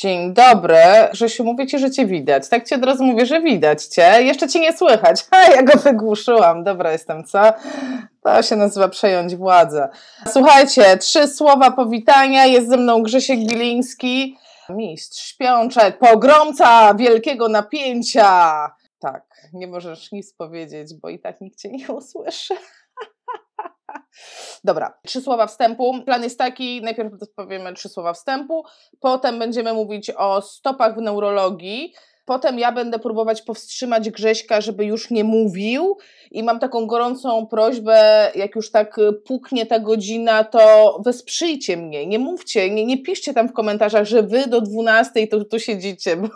Dzień dobry. Grzesiu, mówię ci, że cię widać. Tak ci od razu mówię, że widać cię. Jeszcze cię nie słychać. Ha, ja go wygłuszyłam. Dobra jestem, co? To się nazywa przejąć władzę. Słuchajcie, trzy słowa powitania. Jest ze mną Grzesiek Biliński. Mistrz śpiączek, pogromca wielkiego napięcia. Tak, nie możesz nic powiedzieć, bo i tak nikt cię nie usłyszy. Dobra, trzy słowa wstępu. Plan jest taki, najpierw powiemy trzy słowa wstępu, potem będziemy mówić o stopach w neurologii, Potem ja będę próbować powstrzymać Grześka, żeby już nie mówił i mam taką gorącą prośbę, jak już tak puknie ta godzina, to wesprzyjcie mnie, nie mówcie, nie, nie piszcie tam w komentarzach, że wy do 12 tu, tu siedzicie, bo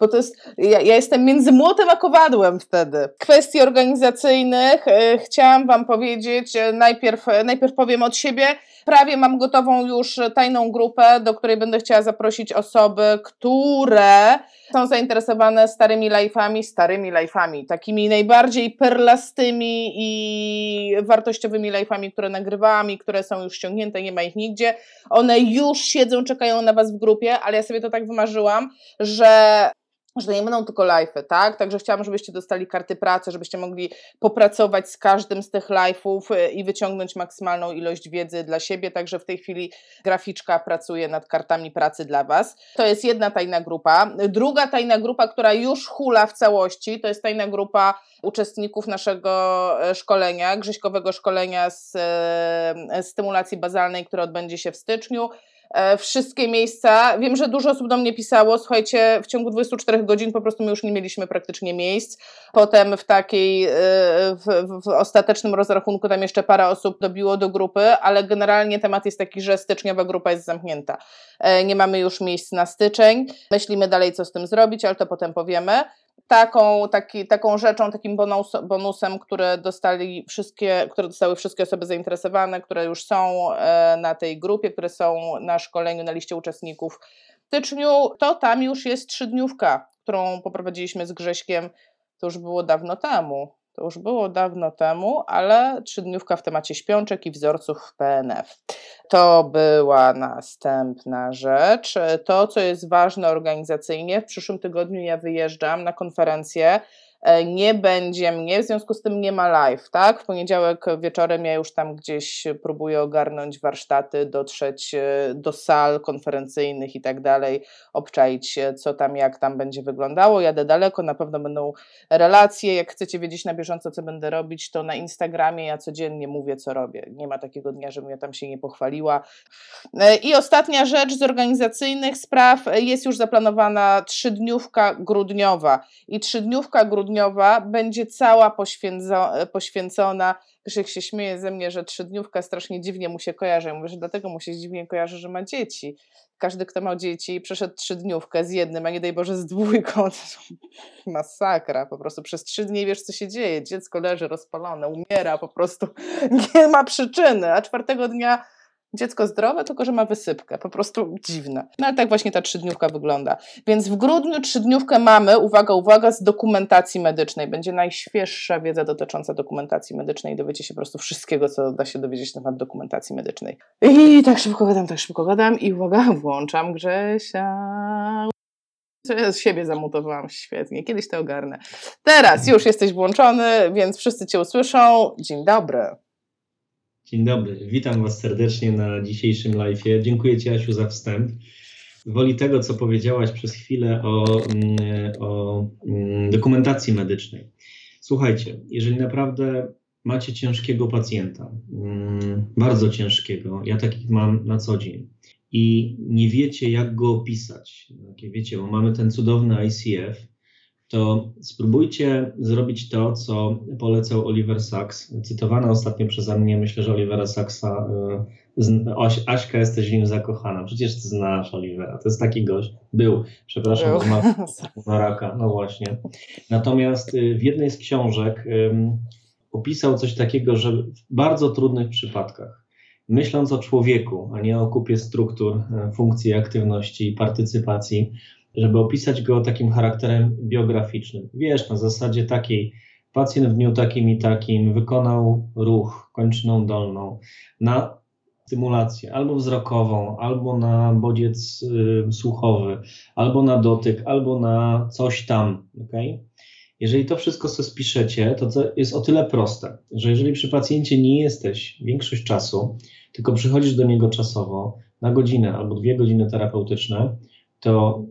bo to jest, ja, ja, jestem między młotem a kowadłem wtedy. Kwestii organizacyjnych e, chciałam Wam powiedzieć, e, najpierw, e, najpierw powiem od siebie, prawie mam gotową już tajną grupę, do której będę chciała zaprosić osoby, które są zainteresowane starymi live'ami, starymi live'ami, takimi najbardziej perlastymi i wartościowymi live'ami, które nagrywałam i które są już ściągnięte, nie ma ich nigdzie. One już siedzą, czekają na Was w grupie, ale ja sobie to tak wymarzyłam, że że nie będą tylko live'y, tak? Także chciałam, żebyście dostali karty pracy, żebyście mogli popracować z każdym z tych live'ów y, i wyciągnąć maksymalną ilość wiedzy dla siebie. Także w tej chwili graficzka pracuje nad kartami pracy dla Was. To jest jedna tajna grupa. Druga tajna grupa, która już hula w całości, to jest tajna grupa uczestników naszego e, szkolenia, grześkowego szkolenia z e, stymulacji bazalnej, które odbędzie się w styczniu. E, wszystkie miejsca. Wiem, że dużo osób do mnie pisało, słuchajcie, w ciągu 24 godzin po prostu my już nie mieliśmy praktycznie miejsc. Potem w takiej, e, w, w ostatecznym rozrachunku tam jeszcze parę osób dobiło do grupy, ale generalnie temat jest taki, że styczniowa grupa jest zamknięta. E, nie mamy już miejsc na styczeń. Myślimy dalej, co z tym zrobić, ale to potem powiemy taką, taki, taką rzeczą, takim bonus, bonusem, które dostali wszystkie, które dostały wszystkie osoby zainteresowane, które już są e, na tej grupie, które są na szkoleniu, na liście uczestników w styczniu, to tam już jest trzydniówka, którą poprowadziliśmy z Grześkiem, to już było dawno temu. To już było dawno temu, ale trzydniówka w temacie śpiączek i wzorców PNF. To była następna rzecz. To, co jest ważne organizacyjnie, w przyszłym tygodniu ja wyjeżdżam na konferencję E, nie będzie mnie, w związku z tym nie ma live, tak? W poniedziałek wieczorem ja już tam gdzieś próbuję ogarnąć warsztaty, dotrzeć e, do sal konferencyjnych i tak dalej, obczaić się, co tam, jak tam będzie wyglądało. Jadę daleko, na pewno będą relacje. Jak chcecie wiedzieć na bieżąco, co będę robić, to na Instagramie ja codziennie mówię, co robię. Nie ma takiego dnia, żebym ja tam się nie pochwaliła. E, I ostatnia rzecz z organizacyjnych spraw jest już zaplanowana trzydniówka grudniowa. I trzydniówka grudniowa będzie cała poświęcona. Krzyk się śmieje ze mnie, że trzydniówka strasznie dziwnie mu się kojarzy. Ja mówię, że dlatego mu się dziwnie kojarzy, że ma dzieci. Każdy, kto ma dzieci przeszedł trzydniówkę z jednym, a nie daj Boże z dwójką, to masakra. Po prostu przez trzy dni wiesz, co się dzieje. Dziecko leży rozpalone, umiera po prostu. Nie ma przyczyny. A czwartego dnia dziecko zdrowe, tylko że ma wysypkę, po prostu dziwne. No ale tak właśnie ta trzydniówka wygląda. Więc w grudniu trzydniówkę mamy, uwaga, uwaga, z dokumentacji medycznej. Będzie najświeższa wiedza dotycząca dokumentacji medycznej. Dowiecie się po prostu wszystkiego, co da się dowiedzieć na temat dokumentacji medycznej. I tak szybko gadam, tak szybko gadam i uwaga, włączam Grzesia. Z siebie zamutowałam świetnie, kiedyś to ogarnę. Teraz już jesteś włączony, więc wszyscy Cię usłyszą. Dzień dobry. Dzień dobry, witam Was serdecznie na dzisiejszym live. Dziękuję Ci, Asiu, za wstęp. Woli tego, co powiedziałaś przez chwilę o, mm, o mm, dokumentacji medycznej. Słuchajcie, jeżeli naprawdę macie ciężkiego pacjenta, mm, bardzo ciężkiego, ja takich mam na co dzień, i nie wiecie, jak go opisać, wiecie, bo mamy ten cudowny ICF, to spróbujcie zrobić to, co polecał Oliver Sacks, cytowana ostatnio przeze mnie, myślę, że Olivera Sacksa, y, Aśka, jesteś w nim zakochana, przecież ty znasz Olivera, to jest taki gość, był, przepraszam, ma raka, no właśnie. Natomiast y, w jednej z książek opisał coś takiego, że w bardzo trudnych przypadkach, myśląc o człowieku, a nie o kupie struktur, y, funkcji, aktywności i partycypacji, żeby opisać go takim charakterem biograficznym. Wiesz, na zasadzie takiej, pacjent w dniu takim i takim wykonał ruch kończyną dolną na stymulację albo wzrokową, albo na bodziec y, słuchowy, albo na dotyk, albo na coś tam, okay? Jeżeli to wszystko sobie spiszecie, to, to jest o tyle proste, że jeżeli przy pacjencie nie jesteś większość czasu, tylko przychodzisz do niego czasowo na godzinę albo dwie godziny terapeutyczne, to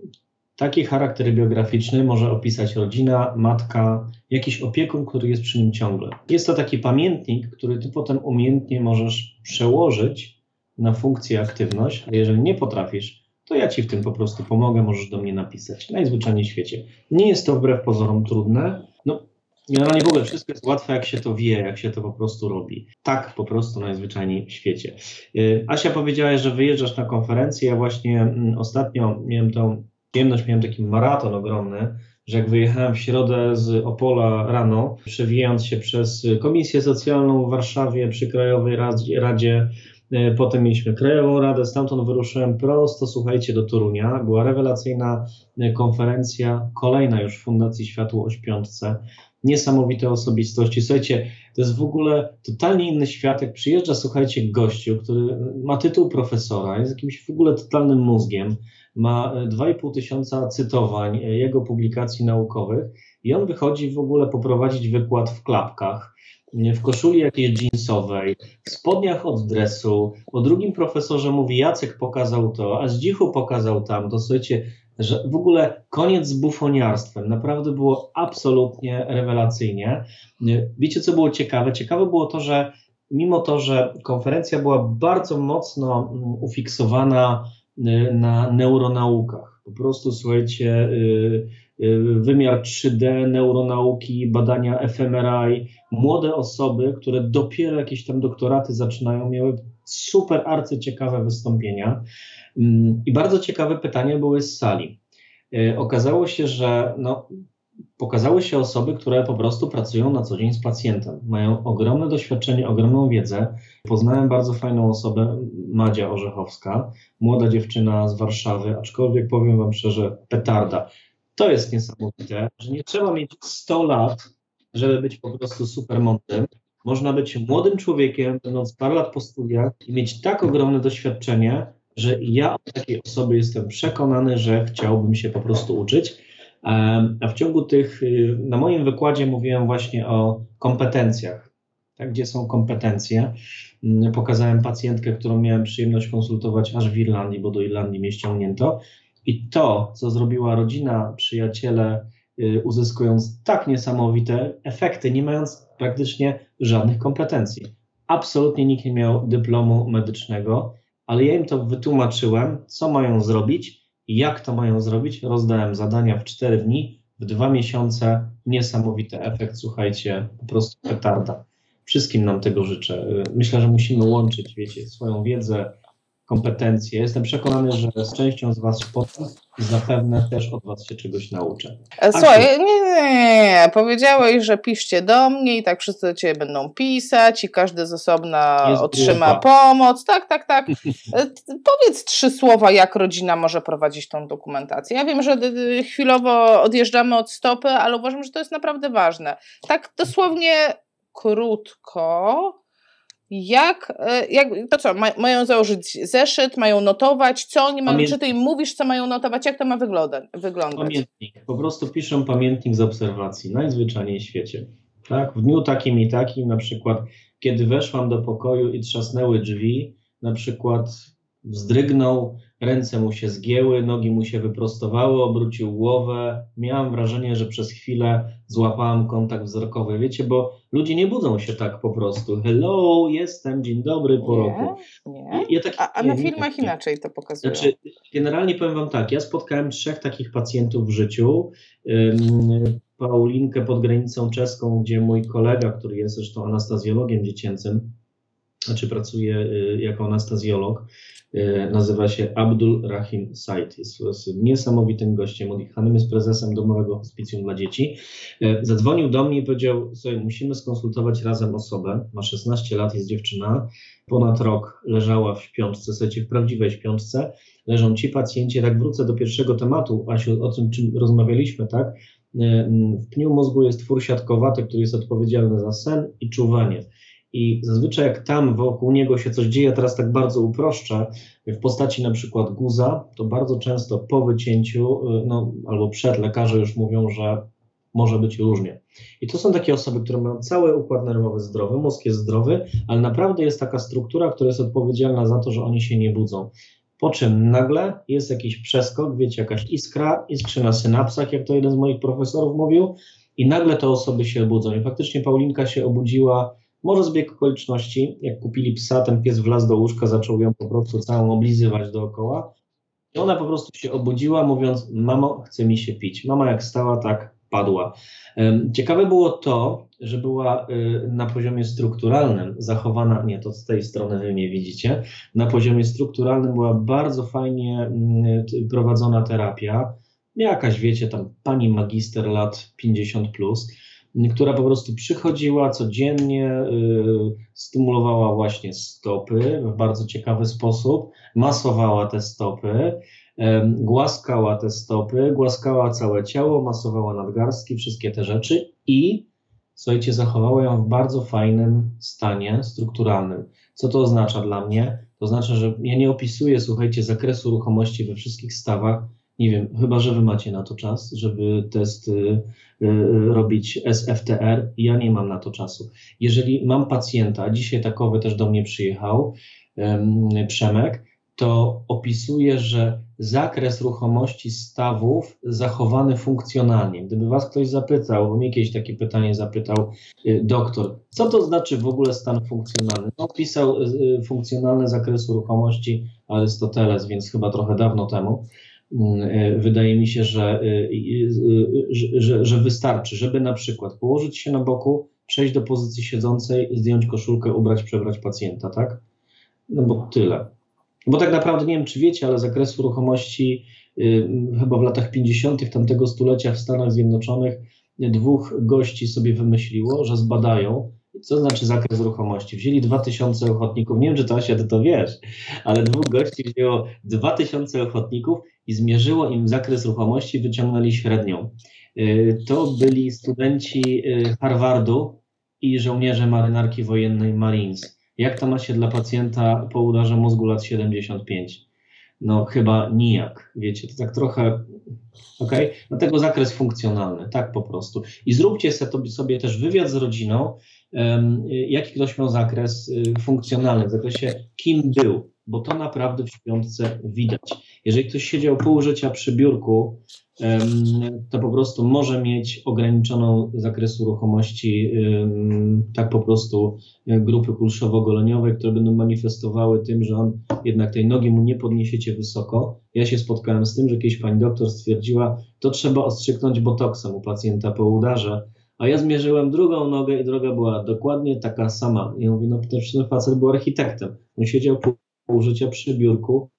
taki charakter biograficzny może opisać rodzina, matka, jakiś opiekun, który jest przy nim ciągle. Jest to taki pamiętnik, który ty potem umiejętnie możesz przełożyć na funkcję aktywność, a jeżeli nie potrafisz, to ja ci w tym po prostu pomogę, możesz do mnie napisać. Najzwyczajniej w świecie. Nie jest to wbrew pozorom trudne. No, generalnie w ogóle wszystko jest łatwe, jak się to wie, jak się to po prostu robi. Tak po prostu najzwyczajniej w świecie. Y, Asia powiedziała, że wyjeżdżasz na konferencję. Ja właśnie mm, ostatnio miałem tą przyjemność, miałem taki maraton ogromny, że jak wyjechałem w środę z Opola rano, przewijając się przez Komisję Socjalną w Warszawie przy Krajowej Radzie, e, Potem mieliśmy Krajową Radę, stamtąd wyruszyłem prosto, słuchajcie, do Torunia. Była rewelacyjna e, konferencja, kolejna już Fundacji Światło Piątce. Niesamowite osobistości. Słuchajcie, to jest w ogóle totalnie inny świat. Jak przyjeżdża, słuchajcie, gościu, który ma tytuł profesora, jest jakimś w ogóle totalnym mózgiem, ma 2,5 tysiąca cytowań jego publikacji naukowych i on wychodzi w ogóle poprowadzić wykład w klapkach, w koszuli jakiejś jeansowej, w spodniach od dresu. O drugim profesorze mówi, Jacek pokazał to, a Zdzichu pokazał tam. To słuchajcie, że w ogóle koniec z bufoniarstwem. Naprawdę było absolutnie rewelacyjnie. Wiecie, co było ciekawe? Ciekawe było to, że mimo to, że konferencja była bardzo mocno mm, ufiksowana na neuronaukach. Po prostu słuchajcie, y, y, wymiar 3D, neuronauki, badania fMRI, młode osoby, które dopiero jakieś tam doktoraty zaczynają, miały super arcyciekawe wystąpienia. Mm, I bardzo ciekawe pytania były z sali. Okazało się, że no, pokazały się osoby, które po prostu pracują na co dzień z pacjentem. Mają ogromne doświadczenie, ogromną wiedzę. Poznałem bardzo fajną osobę, Madzia Orzechowska, młoda dziewczyna z Warszawy, aczkolwiek powiem Wam szczerze, petarda. To jest niesamowite, że nie trzeba mieć 100 lat, żeby być po prostu super mądrym. Można być młodym człowiekiem, będąc parę lat po studiach i mieć tak ogromne doświadczenie, że ja od takiej osoby jestem przekonany, że chciałbym się po prostu uczyć. A w ciągu tych, y, na moim wykładzie mówiłem właśnie o kompetencjach. Tak, gdzie są kompetencje? Mm, pokazałem pacjentkę, którą miałem przyjemność konsultować aż w Irlandii, bo do Irlandii mnie ściągnięto. I to, co zrobiła rodzina, przyjaciele, y, uzyskując tak niesamowite efekty, nie mając praktycznie żadnych kompetencji. Absolutnie nikt nie miał dyplomu medycznego, ale ja im to wytłumaczyłem, co mają zrobić jak to mają zrobić? Rozdałem zadania w 4 dni, w dwa miesiące. Niesamowity efekt, słuchajcie, po prostu petarda. Wszystkim nam tego życzę. Myślę, że musimy łączyć, wiecie, swoją wiedzę, kompetencje. Jestem przekonany, że z częścią z Was potem zapewne też od Was się czegoś nauczę. E, słuchaj, nie, nie, nie, powiedziałeś, że piszcie do mnie i tak wszyscy do Ciebie będą pisać i każdy z osobna Jest otrzyma grupa. pomoc. Tak, tak, tak. E, powiedz trzy słowa, jak rodzina może prowadzić tą dokumentację. Ja wiem, że chwilowo odjeżdżamy od stopy, ale uważam, że to jest naprawdę ważne. Tak dosłownie krótko jak, e, jak to co, ma, mają założyć zeszyt, mają notować, co oni mają, czy ty im mówisz, co mają notować, jak to ma wyglądać? wyglądać? Pamiętnik, po prostu piszą pamiętnik z obserwacji, najzwyczajniej w świecie. Tak, w dniu takim i takim, na przykład, kiedy weszłam do pokoju i trzasnęły drzwi, na przykład wzdrygnął, ręce mu się zgięły, nogi mu się wyprostowały, obrócił głowę. Miałam wrażenie, że przez chwilę złapałam kontakt wzrokowy. Wiecie, bo ludzie nie budzą się tak po prostu. Hello, jestem, dzień dobry po nie, roku. Nie. Ja tak, a, a, na filmach nie, inaczej to pokazują. Znaczy, generalnie powiem Wam tak, ja spotkałem trzech takich pacjentów w życiu. Paulinkę pod granicą czeską, gdzie mój kolega, który jest zresztą anestezjologiem dziecięcym, znaczy pracuje y, jako anestezjolog, y, nazywa się Abdul Rahim Said. Jest, jest niesamowitym gościem, odjechanym jest prezesem domowego hospicjum dla dzieci. Y, zadzwonił do mnie i powiedział, sobie musimy skonsultować razem osobę, ma 16 lat, jest dziewczyna, ponad rok leżała w śpiączce, słuchajcie, w prawdziwej śpiączce, leżą ci pacjenci, tak wrócę do pierwszego tematu, Asiu, o tym, czym rozmawialiśmy, tak, w pniu mózgu jest twór siatkowaty, który jest odpowiedzialny za sen i czuwanie. I zazwyczaj jak tam wokół niego się coś dzieje, teraz tak bardzo uproszczę, w postaci na przykład guza, to bardzo często po wycięciu, no, albo przed lekarze już mówią, że może być różnie. I to są takie osoby, które mają cały układ nerwowy zdrowy, mózg jest zdrowy, ale naprawdę jest taka struktura, która jest odpowiedzialna za to, że oni się nie budzą. Po czym nagle jest jakiś przeskok, wiecie, jakaś iskra, iskrzy na synapsach, jak to jeden z moich profesorów mówił, i nagle te osoby się budzą. I faktycznie Paulinka się obudziła, może zbieg okoliczności, jak kupili psa, ten pies wlazł do łóżka, zaczął ją po prostu całą oblizywać dookoła. I ona po prostu się obudziła, mówiąc: Mamo, chce mi się pić. Mama jak stała, tak padła. Ciekawe było to, że była y, na poziomie strukturalnym zachowana, nie, to z tej strony wy mnie widzicie, na poziomie strukturalnym była bardzo fajnie mm, prowadzona terapia, jakaś, wiecie, tam pani magister lat 50+, plus, która po prostu przychodziła codziennie, y, stymulowała właśnie stopy w bardzo ciekawy sposób, masowała te stopy, głaskała te stopy, głaskała całe ciało, masowała nadgarstki, wszystkie te rzeczy i słuchajcie, zachowała ją w bardzo fajnym stanie strukturalnym. Co to oznacza dla mnie? To znaczy, że ja nie opisuję, słuchajcie, zakresu ruchomości we wszystkich stawach. Nie wiem, chyba że wy macie na to czas, żeby test y, y, robić SFTR. Ja nie mam na to czasu. Jeżeli mam pacjenta, dzisiaj takowy też do mnie przyjechał, Przemek, to opisuje, że zakres ruchomości stawów zachowany funkcjonalnie. Gdyby Was ktoś zapytał, bo mnie kiedyś takie pytanie zapytał y, doktor, co to znaczy w ogóle stan funkcjonalny? No, opisał funkcjonalny zakres ruchomości Arystoteles, więc chyba trochę dawno temu. Y, wydaje mi się, że, że, że wystarczy, żeby na przykład położyć się na boku, przejść do pozycji siedzącej, zdjąć koszulkę, ubrać, przebrać pacjenta, tak? No bo tyle. Bo tak naprawdę nie wiem, czy wiecie, ale zakres ruchomości y, chyba w latach 50. tamtego stulecia w Stanach Zjednoczonych dwóch gości sobie wymyśliło, że zbadają, co znaczy zakres ruchomości. Wzięli 2000 ochotników, nie wiem, czy to ty to wiesz, ale dwóch gości wzięło 2000 ochotników i zmierzyło im zakres ruchomości, wyciągnęli średnią. Y, to byli studenci y, Harvardu i żołnierze marynarki wojennej Marines. Jak to ma się dla pacjenta po udarze mózgu lat 75? No chyba nijak, wiecie, to tak trochę, ok? Dlatego zakres funkcjonalny, tak po prostu. I zróbcie sobie też wywiad z rodziną, jaki ktoś miał zakres y, funkcjonalny, w zakresie kim był, bo to naprawdę w śpiątce widać. Jeżeli ktoś siedział pół życia przy biurku, to po prostu może mieć ograniczoną zakresu ruchomości, tak po prostu e, grupy kulszowo-goleniowej, które będą manifestowały tym, że on jednak tej nogi mu nie podniesiecie wysoko. Ja się spotkałem z tym, że kiedyś pani doktor stwierdziła, to trzeba ostrzyknąć botoksem u pacjenta po udarze, a ja zmierzyłem drugą nogę i droga była dokładnie taka sama. I ja mówię, no ten facet był architektem. On siedział pół życia przy biurku,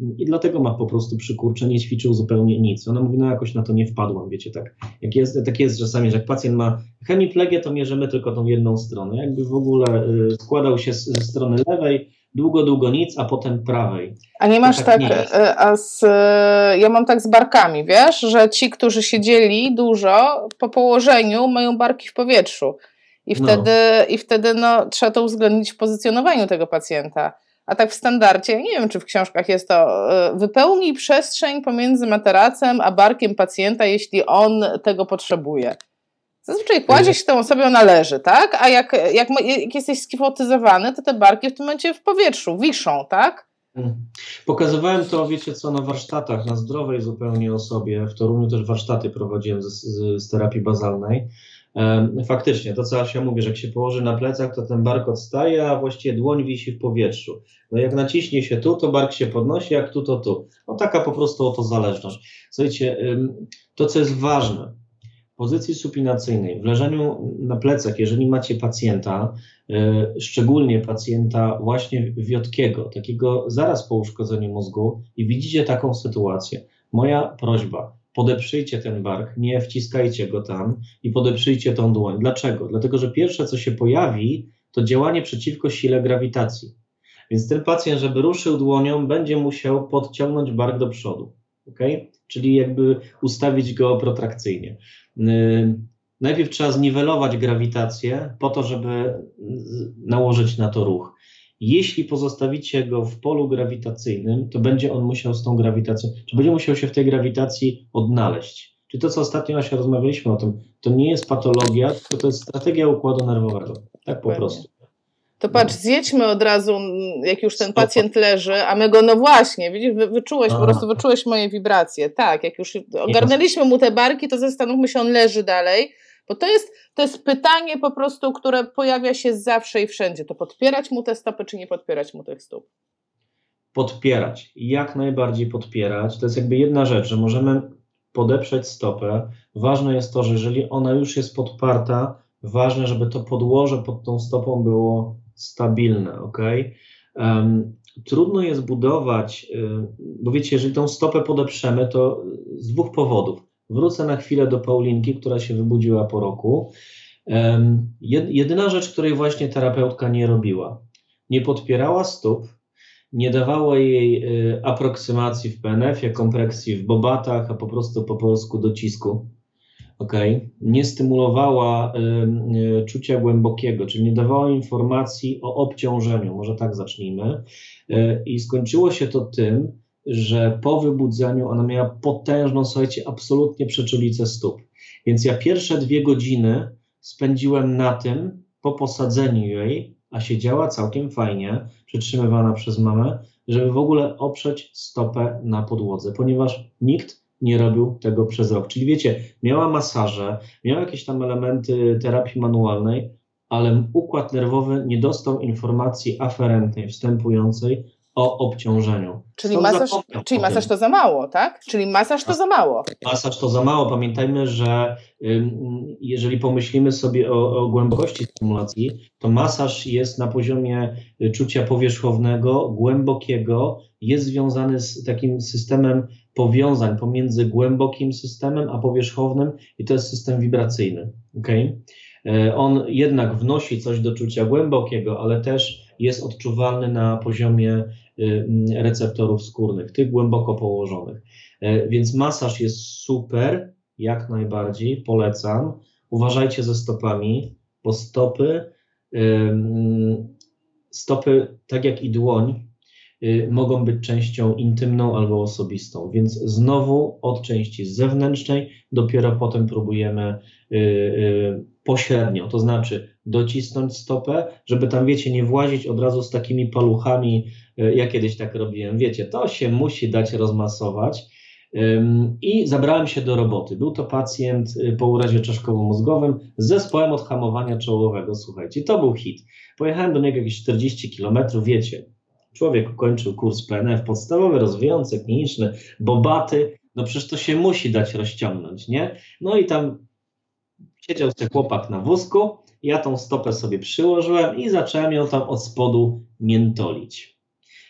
i dlatego ma po prostu przykurcze, nie ćwiczył zupełnie nic. Ona mówi, no jakoś na to nie wpadłam, wiecie, tak. Jak jest, tak jest czasami, że jak pacjent ma hemiplegię, to mierzymy tylko tą jedną stronę. Jakby w ogóle y, składał się ze strony lewej, długo, długo nic, a potem prawej. A nie masz tak, tak nie y, a z, y, ja mam tak z barkami, wiesz, że ci, którzy siedzieli dużo, po położeniu mają barki w powietrzu. I no. wtedy, no. i wtedy no, trzeba to uwzględnić w pozycjonowaniu tego pacjenta. A tak w standardzie, nie wiem czy w książkach jest to, e, wypełnij przestrzeń pomiędzy materacem a barkiem pacjenta, jeśli on tego potrzebuje. Zazwyczaj kładzie się tą osobą należy, tak? A jak, jak, jak jesteś skifotyzowany, to te barki w tym momencie w powietrzu wiszą, tak? Mhm. Pokazywałem to, wiecie co, na warsztatach, na zdrowej zupełnie osobie. W Toruniu też warsztaty prowadziłem z, z, z terapii bazalnej. Faktycznie, to co Asia mówi, że jak się położy na plecach, to ten bark odstaje, a właściwie dłoń wisi w powietrzu. No jak naciśnie się tu, to bark się podnosi, jak tu, to tu. No taka po prostu oto zależność. Słuchajcie, to co jest ważne, pozycji supinacyjnej, w leżeniu na plecach, jeżeli macie pacjenta, e, szczególnie pacjenta właśnie wiotkiego, takiego zaraz po uszkodzeniu mózgu i widzicie taką sytuację, moja prośba, podeprzyjcie ten bark, nie wciskajcie go tam i podeprzyjcie tą dłoń. Dlaczego? Dlatego, że pierwsze, co się pojawi, to działanie przeciwko sile grawitacji. Więc ten pacjent, żeby ruszył dłonią, będzie musiał podciągnąć bark do przodu. ok? Czyli jakby ustawić go protrakcyjnie. Najpierw trzeba zniwelować grawitację po to, żeby nałożyć na to ruch. Jeśli pozostawicie go w polu grawitacyjnym, to będzie on musiał z tą grawitacją, czy będzie musiał się w tej grawitacji odnaleźć. Czy to, co ostatnio się rozmawialiśmy o tym, to nie jest patologia, tylko to jest strategia układu nerwowego. Tak po prostu. To patrz, zjedźmy od razu, jak już ten pacjent leży, a my go, no właśnie, widzisz, wyczułeś, po prostu wyczułeś moje wibracje. Tak, jak już ogarnęliśmy mu te barki, to zastanówmy się, on leży dalej, bo to jest, to jest pytanie po prostu, które pojawia się zawsze i wszędzie. To podpierać mu te stopy, czy nie podpierać mu tych stóp? Podpierać, jak najbardziej podpierać. To jest jakby jedna rzecz, że możemy podeprzeć stopę. Ważne jest to, że jeżeli ona już jest podparta, ważne, żeby to podłoże pod tą stopą było stabilne, ok? Um, trudno jest budować, y, bo wiecie, jeżeli tą stopę podeprzemy, to z dwóch powodów. Wrócę na chwilę do Paulinki, która się wybudziła po roku. Um, jedyna rzecz, której właśnie terapeutka nie robiła, nie podpierała stóp, nie dawała jej y, aproksymacji w PNF-ie, kompresji w bobatach, a po prostu po polsku docisku okay, nie stymulowała y, y, czucia głębokiego, czyli nie dawała informacji o obciążeniu, może tak zacznijmy. Y, I skończyło się to tym, że po wybudzeniu ona miała potężną, słuchajcie, absolutnie przeczulicę stóp. Więc ja pierwsze dwie godziny spędziłem na tym, po posadzeniu jej, a siedziała całkiem fajnie, przytrzymywana przez mamę, żeby w ogóle oprzeć stopę na podłodze, ponieważ nikt nie robił tego przez rok. Czyli wiecie, miała masaże, miała jakieś tam elementy terapii manualnej, ale układ nerwowy nie dostał informacji aferentnej, wstępującej o obciążeniu. Czyli masaż, czyli masaż to za mało, tak? Czyli masaż to za mało. Masaż to za mało. Pamiętajmy, że jeżeli pomyślimy sobie o, o głębokości stymulacji, to masaż jest na poziomie y, czucia powierzchownego, głębokiego, jest związany z takim systemem powiązań pomiędzy głębokim systemem a powierzchownym i to jest system wibracyjny. Okay? E, on jednak wnosi coś do czucia głębokiego, ale też jest odczuwalny na poziomie y, receptorów skórnych, tych głęboko położonych. E, więc masaż jest super, jak najbardziej, polecam. Uważajcie ze stopami, bo stopy, stopy, tak jak i dłoń, Y, mogą być częścią intymną albo osobistą. Więc znowu od części zewnętrznej dopiero potem próbujemy y, y, pośrednio, to znaczy docisnąć stopę, żeby tam, wiecie, nie włazić od razu z takimi paluchami, ja kiedyś tak robiłem, wiecie, to się musi dać rozmasować. I zabrałem się do roboty. Był to pacjent po urazie czaszkowo-mózgowym z zespołem odhamowania czołowego. Słuchajcie, to był hit. Pojechałem do niego jakieś 40 kilometrów, wiecie, Człowiek ukończył kurs PNF podstawowy, rozwijający, kliniczny, bobaty, no przecież to się musi dać rozciągnąć, nie? No i tam siedział sobie chłopak na wózku, ja tą stopę sobie przyłożyłem i zacząłem ją tam od spodu miętolić.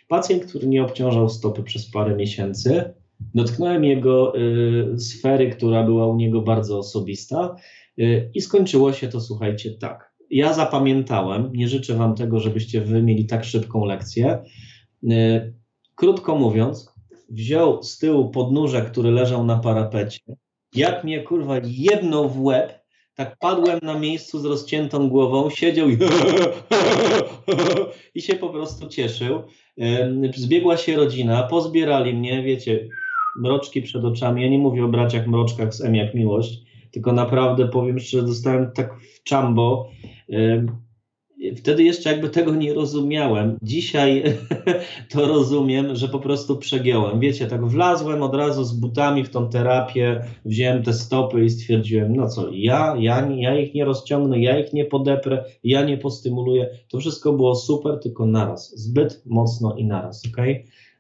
Pacjent, który nie obciążał stopy przez parę miesięcy, dotknąłem jego y, sfery, która była u niego bardzo osobista y, i skończyło się to, słuchajcie, tak ja zapamiętałem, nie życzę Wam tego, żebyście Wy mieli tak szybką lekcję. Y, krótko mówiąc, wziął z tyłu podnóżek, który leżał na parapecie. Jak mnie kurwa jedną w łeb, tak padłem na miejscu z rozciętą głową, siedział i, i się po prostu cieszył. Y, zbiegła się rodzina, pozbierali mnie, wiecie, mroczki przed oczami. Ja nie mówię o braciach mroczkach z M jak miłość, tylko naprawdę powiem szczerze, dostałem tak w czambo. Wtedy jeszcze jakby tego nie rozumiałem. Dzisiaj to rozumiem, że po prostu przegiąłem. Wiecie, tak wlazłem od razu z butami w tą terapię, wziąłem te stopy i stwierdziłem, no co, ja, ja, ja ich nie rozciągnę, ja ich nie podeprę, ja nie postymuluję. To wszystko było super, tylko naraz. Zbyt mocno i naraz, ok?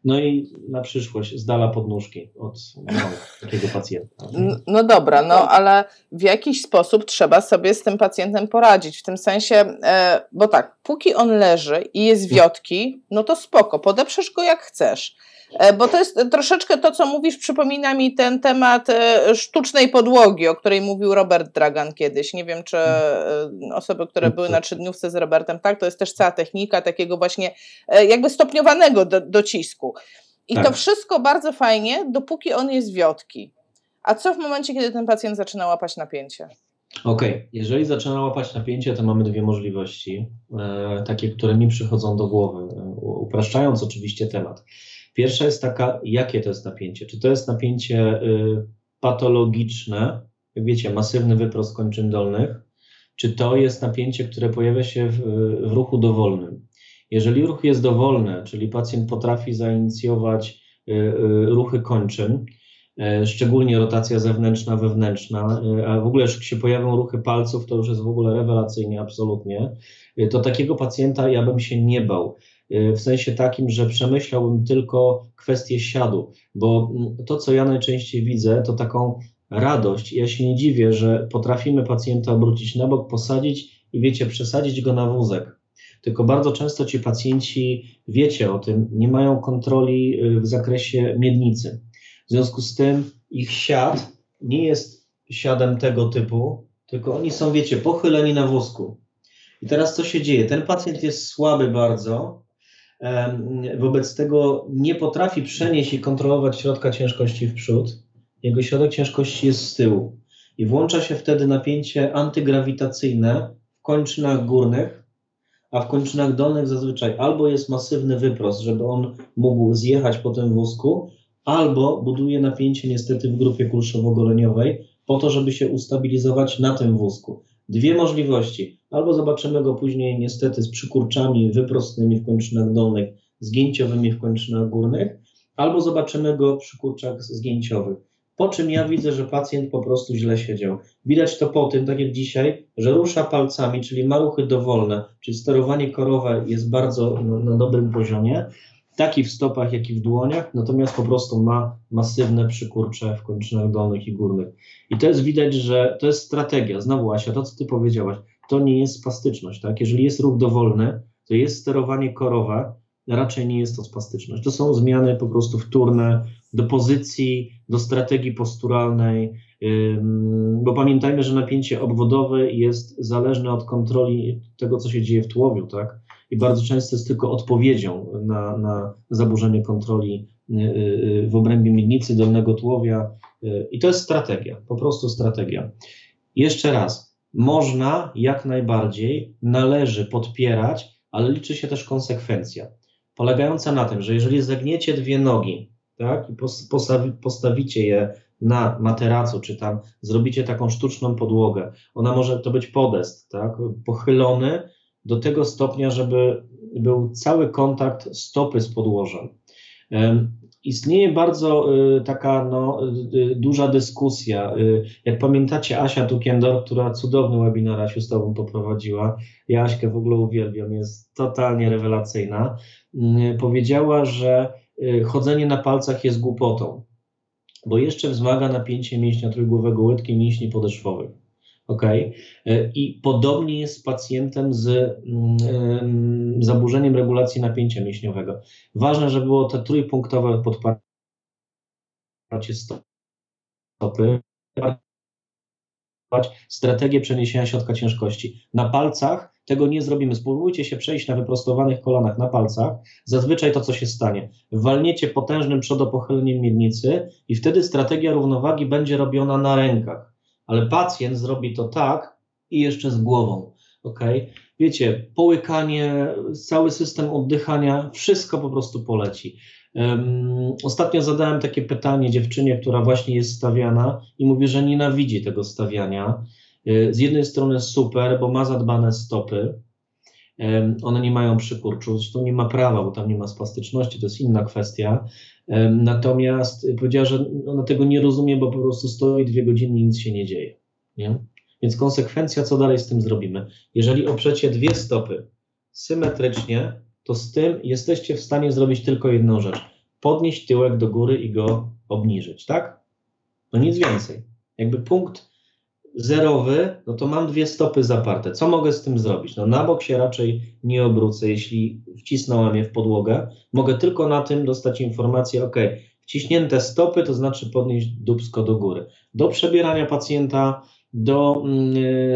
No i na przyszłość z dala podnóżki od no, takiego pacjenta. No dobra, no ale w jakiś sposób trzeba sobie z tym pacjentem poradzić. W tym sensie, e, bo tak, póki on leży i jest wiotki, no to spoko, podeprzesz go jak chcesz. E, bo to jest troszeczkę to, co mówisz, przypomina mi ten temat e, sztucznej podłogi, o której mówił Robert Dragan kiedyś. Nie wiem, czy e, osoby, które były na trzydniówce z Robertem, tak, to jest też cała technika takiego właśnie jakby stopniowanego do, docisku. I tak. to wszystko bardzo fajnie, dopóki on jest wiotki. A co w momencie, kiedy ten pacjent zaczyna łapać napięcie? Okej, okay. jeżeli zaczyna łapać napięcie, to mamy dwie możliwości, takie, które mi przychodzą do głowy, upraszczając oczywiście temat. Pierwsza jest taka, jakie to jest napięcie? Czy to jest napięcie y, patologiczne, wiecie, masywny wyprost kończyn dolnych, czy to jest napięcie, które pojawia się w, w ruchu dowolnym? Jeżeli ruch jest dowolny, czyli pacjent potrafi zainicjować y, y, ruchy kończyn, E, szczególnie rotacja zewnętrzna, wewnętrzna, e, a w ogóle jak się pojawią ruchy palców, to już jest w ogóle rewelacyjnie, absolutnie, e, to takiego pacjenta ja bym się nie bał. W sensie takim, że przemyślałbym tylko kwestię siadu, bo to, co ja najczęściej widzę, to taką radość. Ja się nie dziwię, że potrafimy pacjenta obrócić na bok, posadzić i wiecie, przesadzić go na wózek. Tylko bardzo często ci pacjenci, wiecie o tym, nie mają kontroli w zakresie miednicy. W związku z tym ich siad nie jest siadem tego typu, tylko oni są, wiecie, pochyleni na wózku. I teraz co się dzieje? Ten pacjent jest słaby bardzo, wobec tego nie potrafi przenieść i kontrolować środka ciężkości w przód. Jego środek ciężkości jest z tyłu. I włącza się wtedy napięcie antygrawitacyjne w kończynach górnych, a w kończynach dolnych zazwyczaj albo jest masywny wyprost, żeby on mógł zjechać po tym wózku, albo buduje napięcie niestety w grupie kulszowo-goleniowej po to, żeby się ustabilizować na tym wózku. Dwie możliwości. Albo zobaczymy go później niestety z przykurczami wyprostnymi w kończynach dolnych, zgięciowymi w kończynach górnych, albo zobaczymy go przy kurczach zgięciowych. Po czym ja widzę, że pacjent po prostu źle siedział. Widać to po tym, tak jak dzisiaj, że rusza palcami, czyli ma ruchy dowolne, czyli sterowanie korowe jest bardzo na, na dobrym poziomie, taki w stopach, jak i w dłoniach, natomiast po prostu ma masywne przykurcze w kończynach dolnych i górnych. I to jest widać, że to jest strategia. Znowu, Asia, to co ty powiedziałaś, to nie jest spastyczność. Tak? Jeżeli jest ruch dowolny, to jest sterowanie korowe, raczej nie jest to spastyczność. To są zmiany po prostu wtórne do pozycji, do strategii posturalnej, bo pamiętajmy, że napięcie obwodowe jest zależne od kontroli tego, co się dzieje w tułowiu, tak? I bardzo często jest tylko odpowiedzią na, na zaburzenie kontroli y, y, w obrębie miednicy, dolnego tułowia. Y, I to jest strategia, po prostu strategia. Jeszcze raz, można jak najbardziej, należy podpierać, ale liczy się też konsekwencja, polegająca na tym, że jeżeli zagniecie dwie nogi, tak, i postawi, postawicie je na materacu, czy tam zrobicie taką sztuczną podłogę, ona może to być podest, tak, pochylony, do tego stopnia, żeby był cały kontakt stopy z podłożem. Istnieje bardzo y, taka no, y, duża dyskusja. Y, jak pamiętacie, Asia Tukiendor, która cudowny webinar Asiu z Tobą poprowadziła, ja Aśkę w ogóle uwielbiam, jest totalnie rewelacyjna, powiedziała, że chodzenie na palcach jest głupotą, bo jeszcze wzmaga napięcie mięśnia trójgłowego łydki mięśni podeszwowych. Ok. E, I podobnie jest z pacjentem z mm, zaburzeniem regulacji napięcia mięśniowego. Ważne, żeby było to trójpunktowe podparcie stopy, strategię przeniesienia środka ciężkości. Na palcach tego nie zrobimy. Spróbujcie się przejść na wyprostowanych kolanach na palcach. Zazwyczaj to, co się stanie, walniecie potężnym przodopochyleniem miednicy i wtedy strategia równowagi będzie robiona na rękach ale pacjent zrobi to tak i jeszcze z głową. Ok? Wiecie, połykanie, cały system oddychania, wszystko po prostu poleci. Um, ostatnio zadałem takie pytanie dziewczynie, która właśnie jest stawiana i mówi, że nienawidzi tego stawiania. Y, z jednej strony super, bo ma zadbane stopy, one nie mają przykurczu, zresztą nie ma prawa, bo tam nie ma spastyczności, to jest inna kwestia. Natomiast powiedziała, że ona tego nie rozumie, bo po prostu stoi dwie godziny i nic się nie dzieje. Nie? Więc konsekwencja, co dalej z tym zrobimy? Jeżeli oprzecie dwie stopy symetrycznie, to z tym jesteście w stanie zrobić tylko jedną rzecz: podnieść tyłek do góry i go obniżyć, tak? No nic więcej. Jakby punkt zerowy, no to mam dwie stopy zaparte. Co mogę z tym zrobić? No na bok się raczej nie obrócę, jeśli wcisnąłem je w podłogę. Mogę tylko na tym dostać informację, ok, wciśnięte stopy, to znaczy podnieść dubsko do góry. Do przebierania pacjenta, do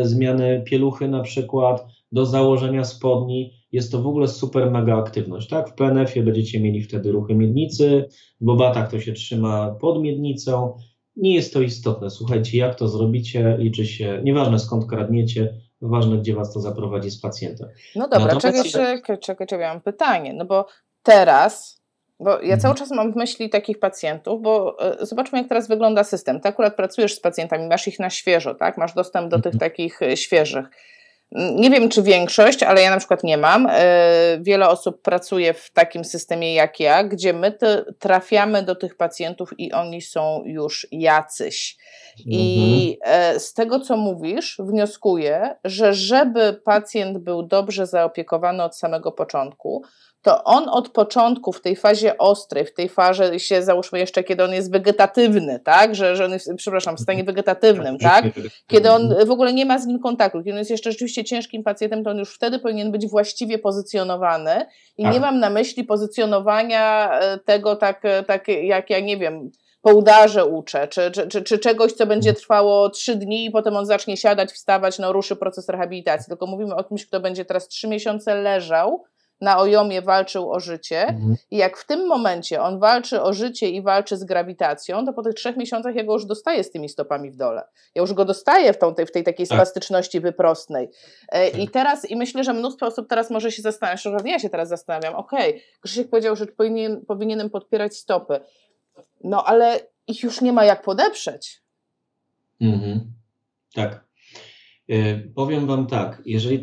y, zmiany pieluchy na przykład, do założenia spodni, jest to w ogóle super mega aktywność, tak? W PNF-ie będziecie mieli wtedy ruchy miednicy, w bobatach to się trzyma pod miednicą, nie jest to istotne. Słuchajcie, jak to zrobicie, liczy się, nieważne skąd kradniecie, ważne, gdzie was to zaprowadzi z pacjentem. No dobra, czekaj, czekaj, czekaj, czekaj, mam pytanie, no bo teraz, bo ja mhm. cały czas mam w myśli takich pacjentów, bo y, zobaczmy, jak teraz wygląda system. Ty akurat pracujesz z pacjentami, masz ich na świeżo, tak? Masz dostęp do tych mhm. takich y, świeżych. Nie wiem, czy większość, ale ja na przykład nie mam. E, wiele osób pracuje w takim systemie jak ja, gdzie my trafiamy do tych pacjentów i oni są już jacyś. I mhm. e, z tego, co mówisz, wnioskuję, że żeby pacjent był dobrze zaopiekowany od samego początku, to on od początku w tej fazie ostrej, w tej fazie się załóżmy jeszcze, kiedy on jest wegetatywny, tak, że, że on jest, przepraszam, w stanie wegetatywnym, tak, kiedy on w ogóle nie ma z nim kontaktu, kiedy on jest jeszcze rzeczywiście ciężkim pacjentem, to on już wtedy powinien być właściwie pozycjonowany. I nie tak. mam na myśli pozycjonowania e, tego tak, e, tak jak ja nie wiem, po udarze uczę, czy, czy, czy, czy, czegoś, co będzie trwało trzy dni i potem on zacznie siadać, wstawać, no ruszy proces rehabilitacji, tylko mówimy o kimś, kto będzie teraz trzy miesiące leżał, na Ojomie walczył o życie mhm. i jak w tym momencie on walczy o życie i walczy z grawitacją, to po tych trzech miesiącach ja go już dostaję z tymi stopami w dole. Ja już go dostaję w, tą, w tej takiej tak. spastyczności wyprostnej. E, I tak. teraz, i myślę, że mnóstwo osób teraz może się zastanawiać, że ja się teraz zastanawiam, okej, okay, Krzysiek powiedział, że powinien, powinienem podpierać stopy, no ale ich już nie ma jak podeprzeć. Mhm. Tak. E, powiem Wam tak, jeżeli,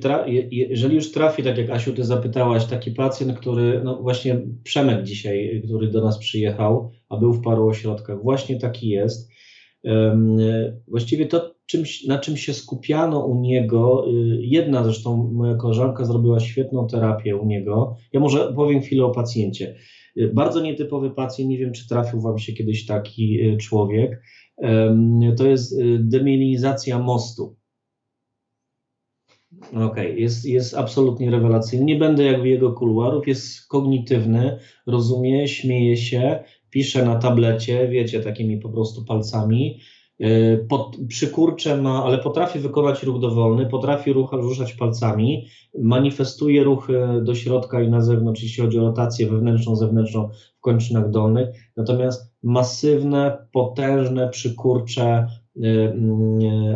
jeżeli już trafi, tak jak Asiu, Ty zapytałaś, taki pacjent, który, no właśnie Przemek dzisiaj, który do nas przyjechał, a był w paru ośrodkach, właśnie taki jest. Właściwie to, na czym się skupiano u niego, y, jedna zresztą moja koleżanka zrobiła świetną terapię u niego. Ja może powiem chwilę o pacjencie. Y, bardzo nietypowy pacjent, nie wiem, czy trafił Wam się kiedyś taki y, człowiek. To jest demilinizacja mostu Okej, okay. jest, jest absolutnie rewelacyjny. Nie będę jakby jego kuluarów, jest kognitywny, rozumie, śmieje się, pisze na tablecie, wiecie, takimi po prostu palcami. Y, pod, przykurcze ma, ale potrafi wykonać ruch dowolny, potrafi rucha, ruszać palcami, manifestuje ruchy do środka i na zewnątrz, jeśli chodzi o rotację wewnętrzną, zewnętrzną w kończynach dolnych. Natomiast masywne, potężne przykurcze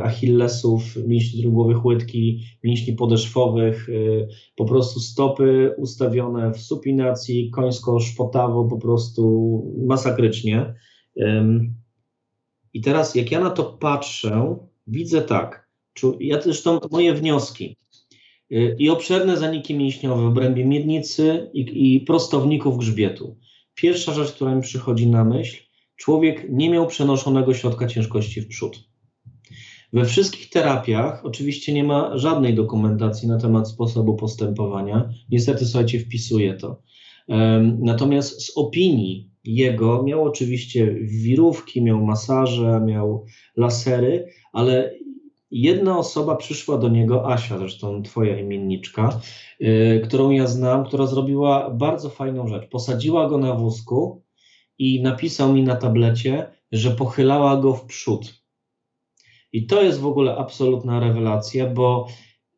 achillesów, mięśni trójgłowych łydki, mięśni podeszwowych, y, po prostu stopy ustawione w supinacji, końsko-szpotawo, po prostu masakrycznie. I teraz jak ja na to patrzę, widzę tak, ja zresztą moje wnioski i obszerne zaniki mięśniowe w obrębie miednicy i, i prostowników grzbietu. Pierwsza rzecz, która mi przychodzi na myśl, człowiek nie miał przenoszonego środka ciężkości w przód. We wszystkich terapiach oczywiście nie ma żadnej dokumentacji na temat sposobu postępowania. Niestety, słuchajcie, wpisuje to. Natomiast z opinii jego miał oczywiście wirówki, miał masaże, miał lasery, ale jedna osoba przyszła do niego, Asia, zresztą twoja imienniczka, yy, którą ja znam, która zrobiła bardzo fajną rzecz. Posadziła go na wózku i napisał mi na tablecie, że pochylała go w przód. I to jest w ogóle absolutna rewelacja, bo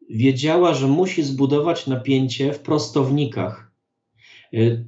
wiedziała, że musi zbudować napięcie w prostownikach. Y,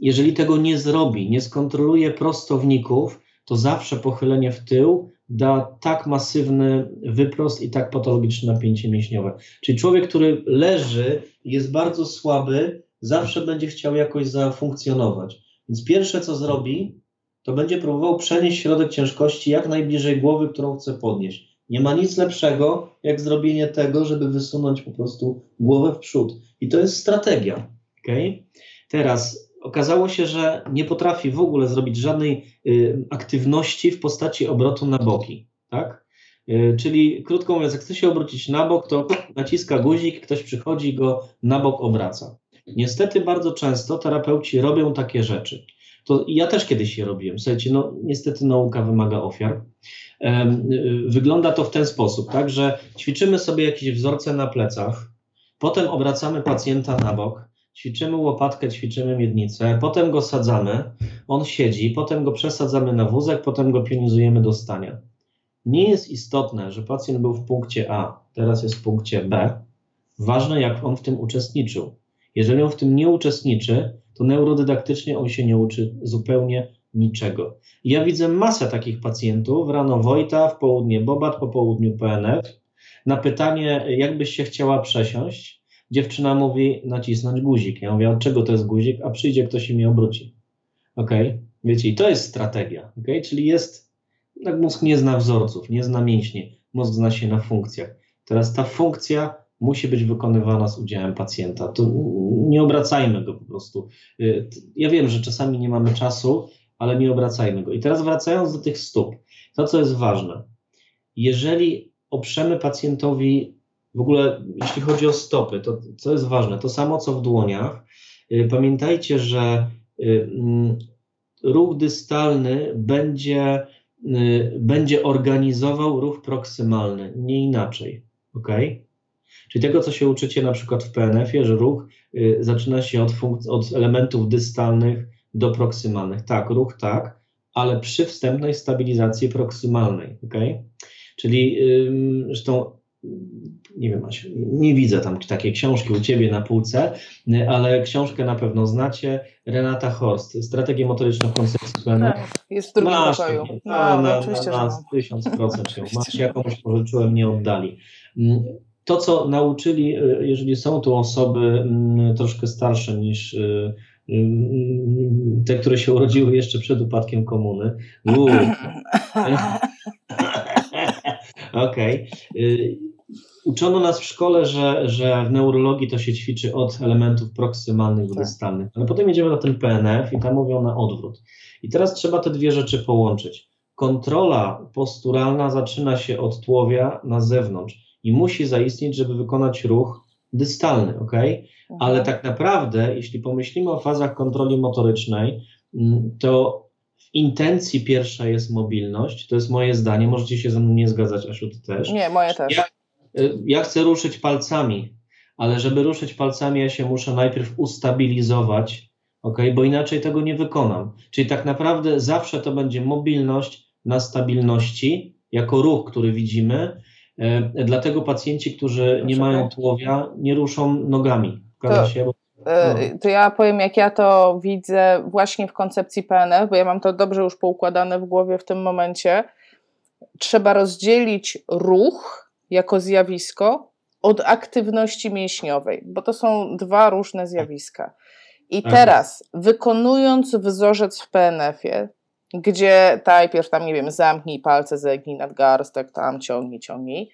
jeżeli tego nie zrobi, nie skontroluje prostowników, to zawsze pochylenie w tył da tak masywny wyprost i tak patologiczne napięcie mięśniowe. Czyli człowiek, który leży, jest bardzo słaby, zawsze będzie chciał jakoś zafunkcjonować. Więc pierwsze, co zrobi, to będzie próbował przenieść środek ciężkości jak najbliżej głowy, którą chce podnieść. Nie ma nic lepszego, jak zrobienie tego, żeby wysunąć po prostu głowę w przód. I to jest strategia. Okay? Teraz okazało się, że nie potrafi w ogóle zrobić żadnej y, aktywności w postaci obrotu na boki. Tak? Y, czyli krótko mówiąc, jak chce się obrócić na bok, to naciska guzik, ktoś przychodzi go na bok obraca. Niestety bardzo często terapeuci robią takie rzeczy. To ja też kiedyś je robiłem. Słuchajcie, no niestety nauka wymaga ofiar. Wygląda to w ten sposób, tak, że ćwiczymy sobie jakieś wzorce na plecach, potem obracamy pacjenta na bok, ćwiczymy łopatkę, ćwiczymy miednicę, potem go sadzamy, on siedzi, potem go przesadzamy na wózek, potem go pionizujemy do stania. Nie jest istotne, że pacjent był w punkcie A, teraz jest w punkcie B. Ważne, jak on w tym uczestniczył. Jeżeli on w tym nie uczestniczy, to neurodydaktycznie on się nie uczy zupełnie niczego. Ja widzę masę takich pacjentów, rano Wojta, w południe Bobat, po południu PNF. Na pytanie, jak byś się chciała przesiąść, dziewczyna mówi nacisnąć guzik. Ja mówię, od czego to jest guzik? A przyjdzie ktoś i mnie obróci. Ok? Wiecie, i to jest strategia. Ok? Czyli jest, tak mózg nie zna wzorców, nie zna mięśni, mózg zna się na funkcjach. Teraz ta funkcja musi być wykonywana z udziałem pacjenta. To nie obracajmy go po prostu. Y, ja wiem, że czasami nie mamy czasu, ale nie obracajmy go. I teraz wracając do tych stóp, to co jest ważne. Jeżeli oprzemy pacjentowi w ogóle, jeśli chodzi o stopy, to co jest ważne, to samo co w dłoniach. Y, pamiętajcie, że y, mm, ruch dystalny będzie, będzie organizował ruch proksymalny, nie inaczej. ok? Czyli tego, co się uczycie na przykład w PNF-ie, że ruch y, zaczyna się od, od elementów dystalnych do proksymalnych. Tak, ruch tak, ale przy wstępnej stabilizacji proksymalnej. Okay? Czyli y, zresztą nie wiem, nie widzę tam takiej książki u Ciebie na półce, y, ale książkę na pewno znacie. Renata Horst, Strategię motoryczną koncepcji PNF. Tak, jest w drugim masz, pokoju. No, na, na, na, na tysiąc procent ją masz. Jakąś pożyczyłem, nie oddali. Mm, to, co nauczyli, y, jeżeli są tu osoby mm, troszkę starsze niż y, y, te, które się urodziły jeszcze przed upadkiem komuny. Okej. Okay. Uczono nas w szkole, że, że w neurologii to się ćwiczy od elementów proksymalnych do tak. dystalnych, ale potem jedziemy na ten PNF i tam mówią na odwrót. I teraz trzeba te dwie rzeczy połączyć. Kontrola posturalna zaczyna się od tłowia na zewnątrz i musi zaistnieć, żeby wykonać ruch dystalny, ok? Mhm. Ale tak naprawdę, jeśli pomyślimy o fazach kontroli motorycznej, mm, to w intencji pierwsza jest mobilność, to jest moje zdanie, możecie się ze mną nie zgadzać, Asiu, ty też. Nie, moje też. Ja, y, ja chcę ruszyć palcami, ale żeby ruszyć palcami, ja się muszę najpierw ustabilizować, ok? Bo inaczej tego nie wykonam. Czyli tak naprawdę zawsze to będzie mobilność na stabilności, jako ruch, który widzimy, dlatego pacjenci, którzy nie mają tułowia, nie ruszą nogami. To, się, bo, e, no. to ja powiem, jak ja to widzę właśnie w koncepcji PNF, bo ja mam to dobrze już poukładane w głowie w tym momencie. Trzeba rozdzielić ruch jako zjawisko od aktywności mięśniowej, bo to są dwa różne zjawiska. I tak teraz, wykonując wzorzec w PNF-ie, gdzie najpierw tam, nie wiem, zamknij palce, zegnij nadgarstek, tam ciągnij, ciągnij,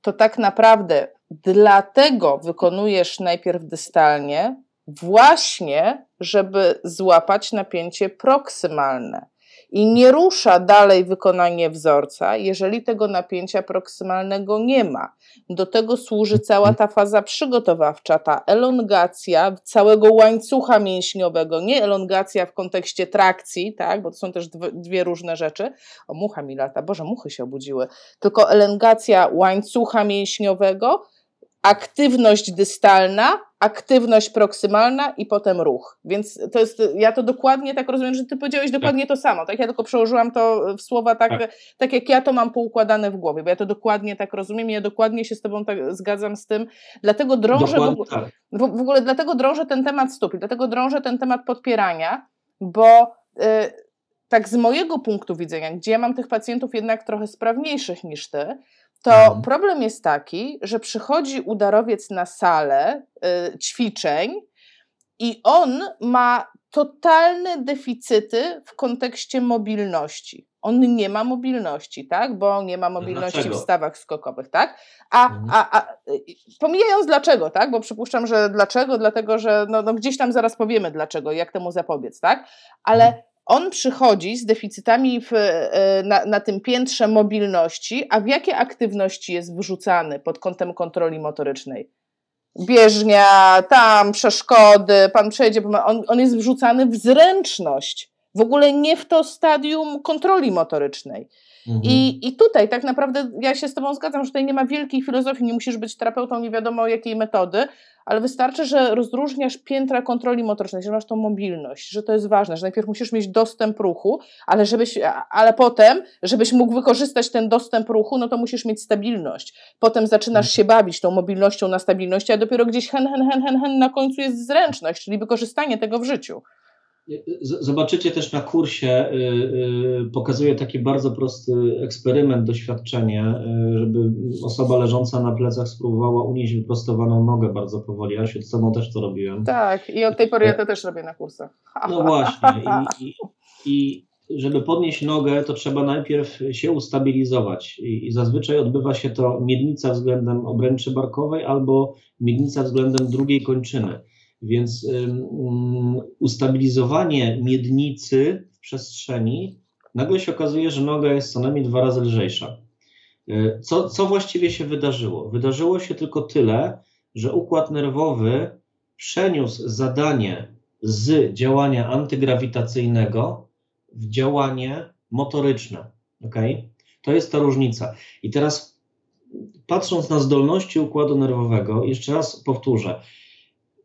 to tak naprawdę dlatego wykonujesz najpierw dystalnie, właśnie, żeby złapać napięcie proksymalne i nie rusza dalej wykonanie wzorca, jeżeli tego napięcia proksymalnego nie ma. Do tego służy cała ta faza przygotowawcza, ta elongacja całego łańcucha mięśniowego, nie elongacja w kontekście trakcji, tak, bo to są też dwie różne rzeczy. O, mucha mi lata, Boże, muchy się obudziły. Tylko elongacja łańcucha mięśniowego, aktywność dystalna, aktywność proksymalna i potem ruch. Więc to jest, ja to dokładnie tak rozumiem, że ty powiedziałeś dokładnie tak. to samo, tak? Ja tylko przełożyłam to w słowa tak, tak, tak. jak ja to mam poukładane w głowie, bo ja to dokładnie tak rozumiem i ja dokładnie się z tobą tak zgadzam z tym. Dlatego drążę, w, tak. w, w, ogóle dlatego drążę ten temat stóp i dlatego drążę ten temat podpierania, bo y, tak z mojego punktu widzenia, gdzie ja mam tych pacjentów jednak trochę sprawniejszych niż ty, to mhm. problem jest taki, że przychodzi udarowiec na salę y, ćwiczeń i on ma totalne deficyty w kontekście mobilności. On nie ma mobilności, tak? Bo nie ma mobilności dlaczego? w stawach skokowych, tak? A, mhm. a, a pomijając dlaczego, tak? Bo przypuszczam, że dlaczego, dlatego że no, no gdzieś tam zaraz powiemy dlaczego, jak temu zapobiec, tak? Ale mhm on przychodzi z deficytami w, e, na, na, tym piętrze mobilności, a w jakie aktywności jest wrzucany pod kątem kontroli motorycznej? Bieżnia, tam przeszkody, pan przejdzie, on, on jest wrzucany w zręczność, w ogóle nie w to stadium kontroli motorycznej. Mhm. I, I tutaj tak naprawdę ja się z Tobą zgadzam, że tutaj nie ma wielkiej filozofii, nie musisz być terapeutą nie wiadomo jakiej metody, ale wystarczy, że rozróżniasz piętra kontroli motorycznej, że masz tą mobilność, że to jest ważne, że najpierw musisz mieć dostęp ruchu, ale, żebyś, ale potem, żebyś mógł wykorzystać ten dostęp ruchu, no to musisz mieć stabilność. Potem zaczynasz się bawić tą mobilnością na stabilności, a dopiero gdzieś hen, hen, hen, hen, hen na końcu jest zręczność, czyli wykorzystanie tego w życiu. Zobaczycie też na kursie, y, y, pokazuję taki bardzo prosty eksperyment, doświadczenie, y, żeby osoba leżąca na plecach spróbowała unieść wyprostowaną nogę bardzo powoli. Ja się z sobą też to robiłem. Tak, i od tej pory ja to też robię na kursach. No właśnie. I, i, i żeby podnieść nogę, to trzeba najpierw się ustabilizować. I, I, zazwyczaj odbywa się to miednica względem obręczy barkowej albo miednica względem drugiej kończyny. Więc um, ustabilizowanie miednicy w przestrzeni, nagle się okazuje, że noga jest co najmniej dwa razy lżejsza. E, co, co właściwie się wydarzyło? Wydarzyło się tylko tyle, że układ nerwowy przeniósł zadanie z działania antygrawitacyjnego w działanie motoryczne. Okay? To jest ta różnica. I teraz patrząc na zdolności układu nerwowego, jeszcze raz powtórzę,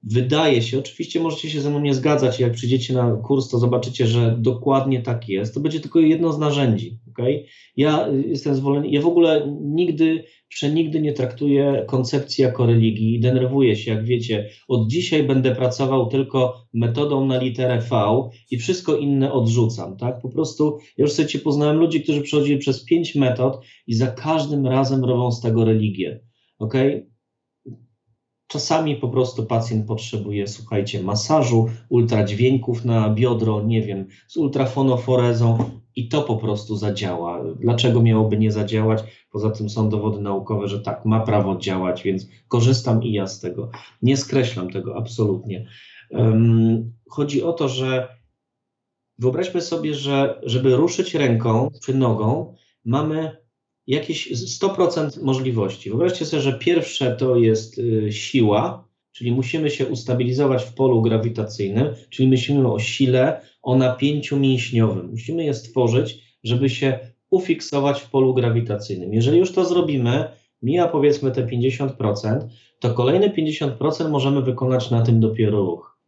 wydaje się, oczywiście możecie się ze mną nie zgadzać, jak przyjdziecie na kurs, to zobaczycie, że dokładnie tak jest. To będzie tylko jedno z narzędzi. Okay? Ja jestem zwolenny, ja w ogóle nigdy, przenigdy nie traktuję koncepcji jako religii. Denerwuję się, jak wiecie, od dzisiaj będę pracował tylko metodą na literę V i wszystko inne odrzucam. Tak? Po prostu, ja już sobie poznałem ludzi, którzy przechodzili przez pięć metod i za każdym razem robią z tego religię. Okay? Czasami po prostu pacjent potrzebuje, słuchajcie, masażu, ultradźwięków na biodro, nie wiem, z ultrafonoforezą i to po prostu zadziała. Dlaczego miałoby nie zadziałać? Poza tym są dowody naukowe, że tak, ma prawo działać, więc korzystam i ja z tego. Nie skreślam tego absolutnie. Um, chodzi o to, że wyobraźmy sobie, że żeby ruszyć ręką czy nogą, mamy jakieś 100% możliwości. Wyobraźcie sobie, że pierwsze to jest y, siła, czyli musimy się ustabilizować w polu grawitacyjnym, czyli myślimy o sile, o napięciu mięśniowym. Musimy je stworzyć, żeby się ufiksować w polu grawitacyjnym. Jeżeli już to zrobimy, mija powiedzmy te 50%, to kolejne 50% możemy wykonać na tym dopiero ruch.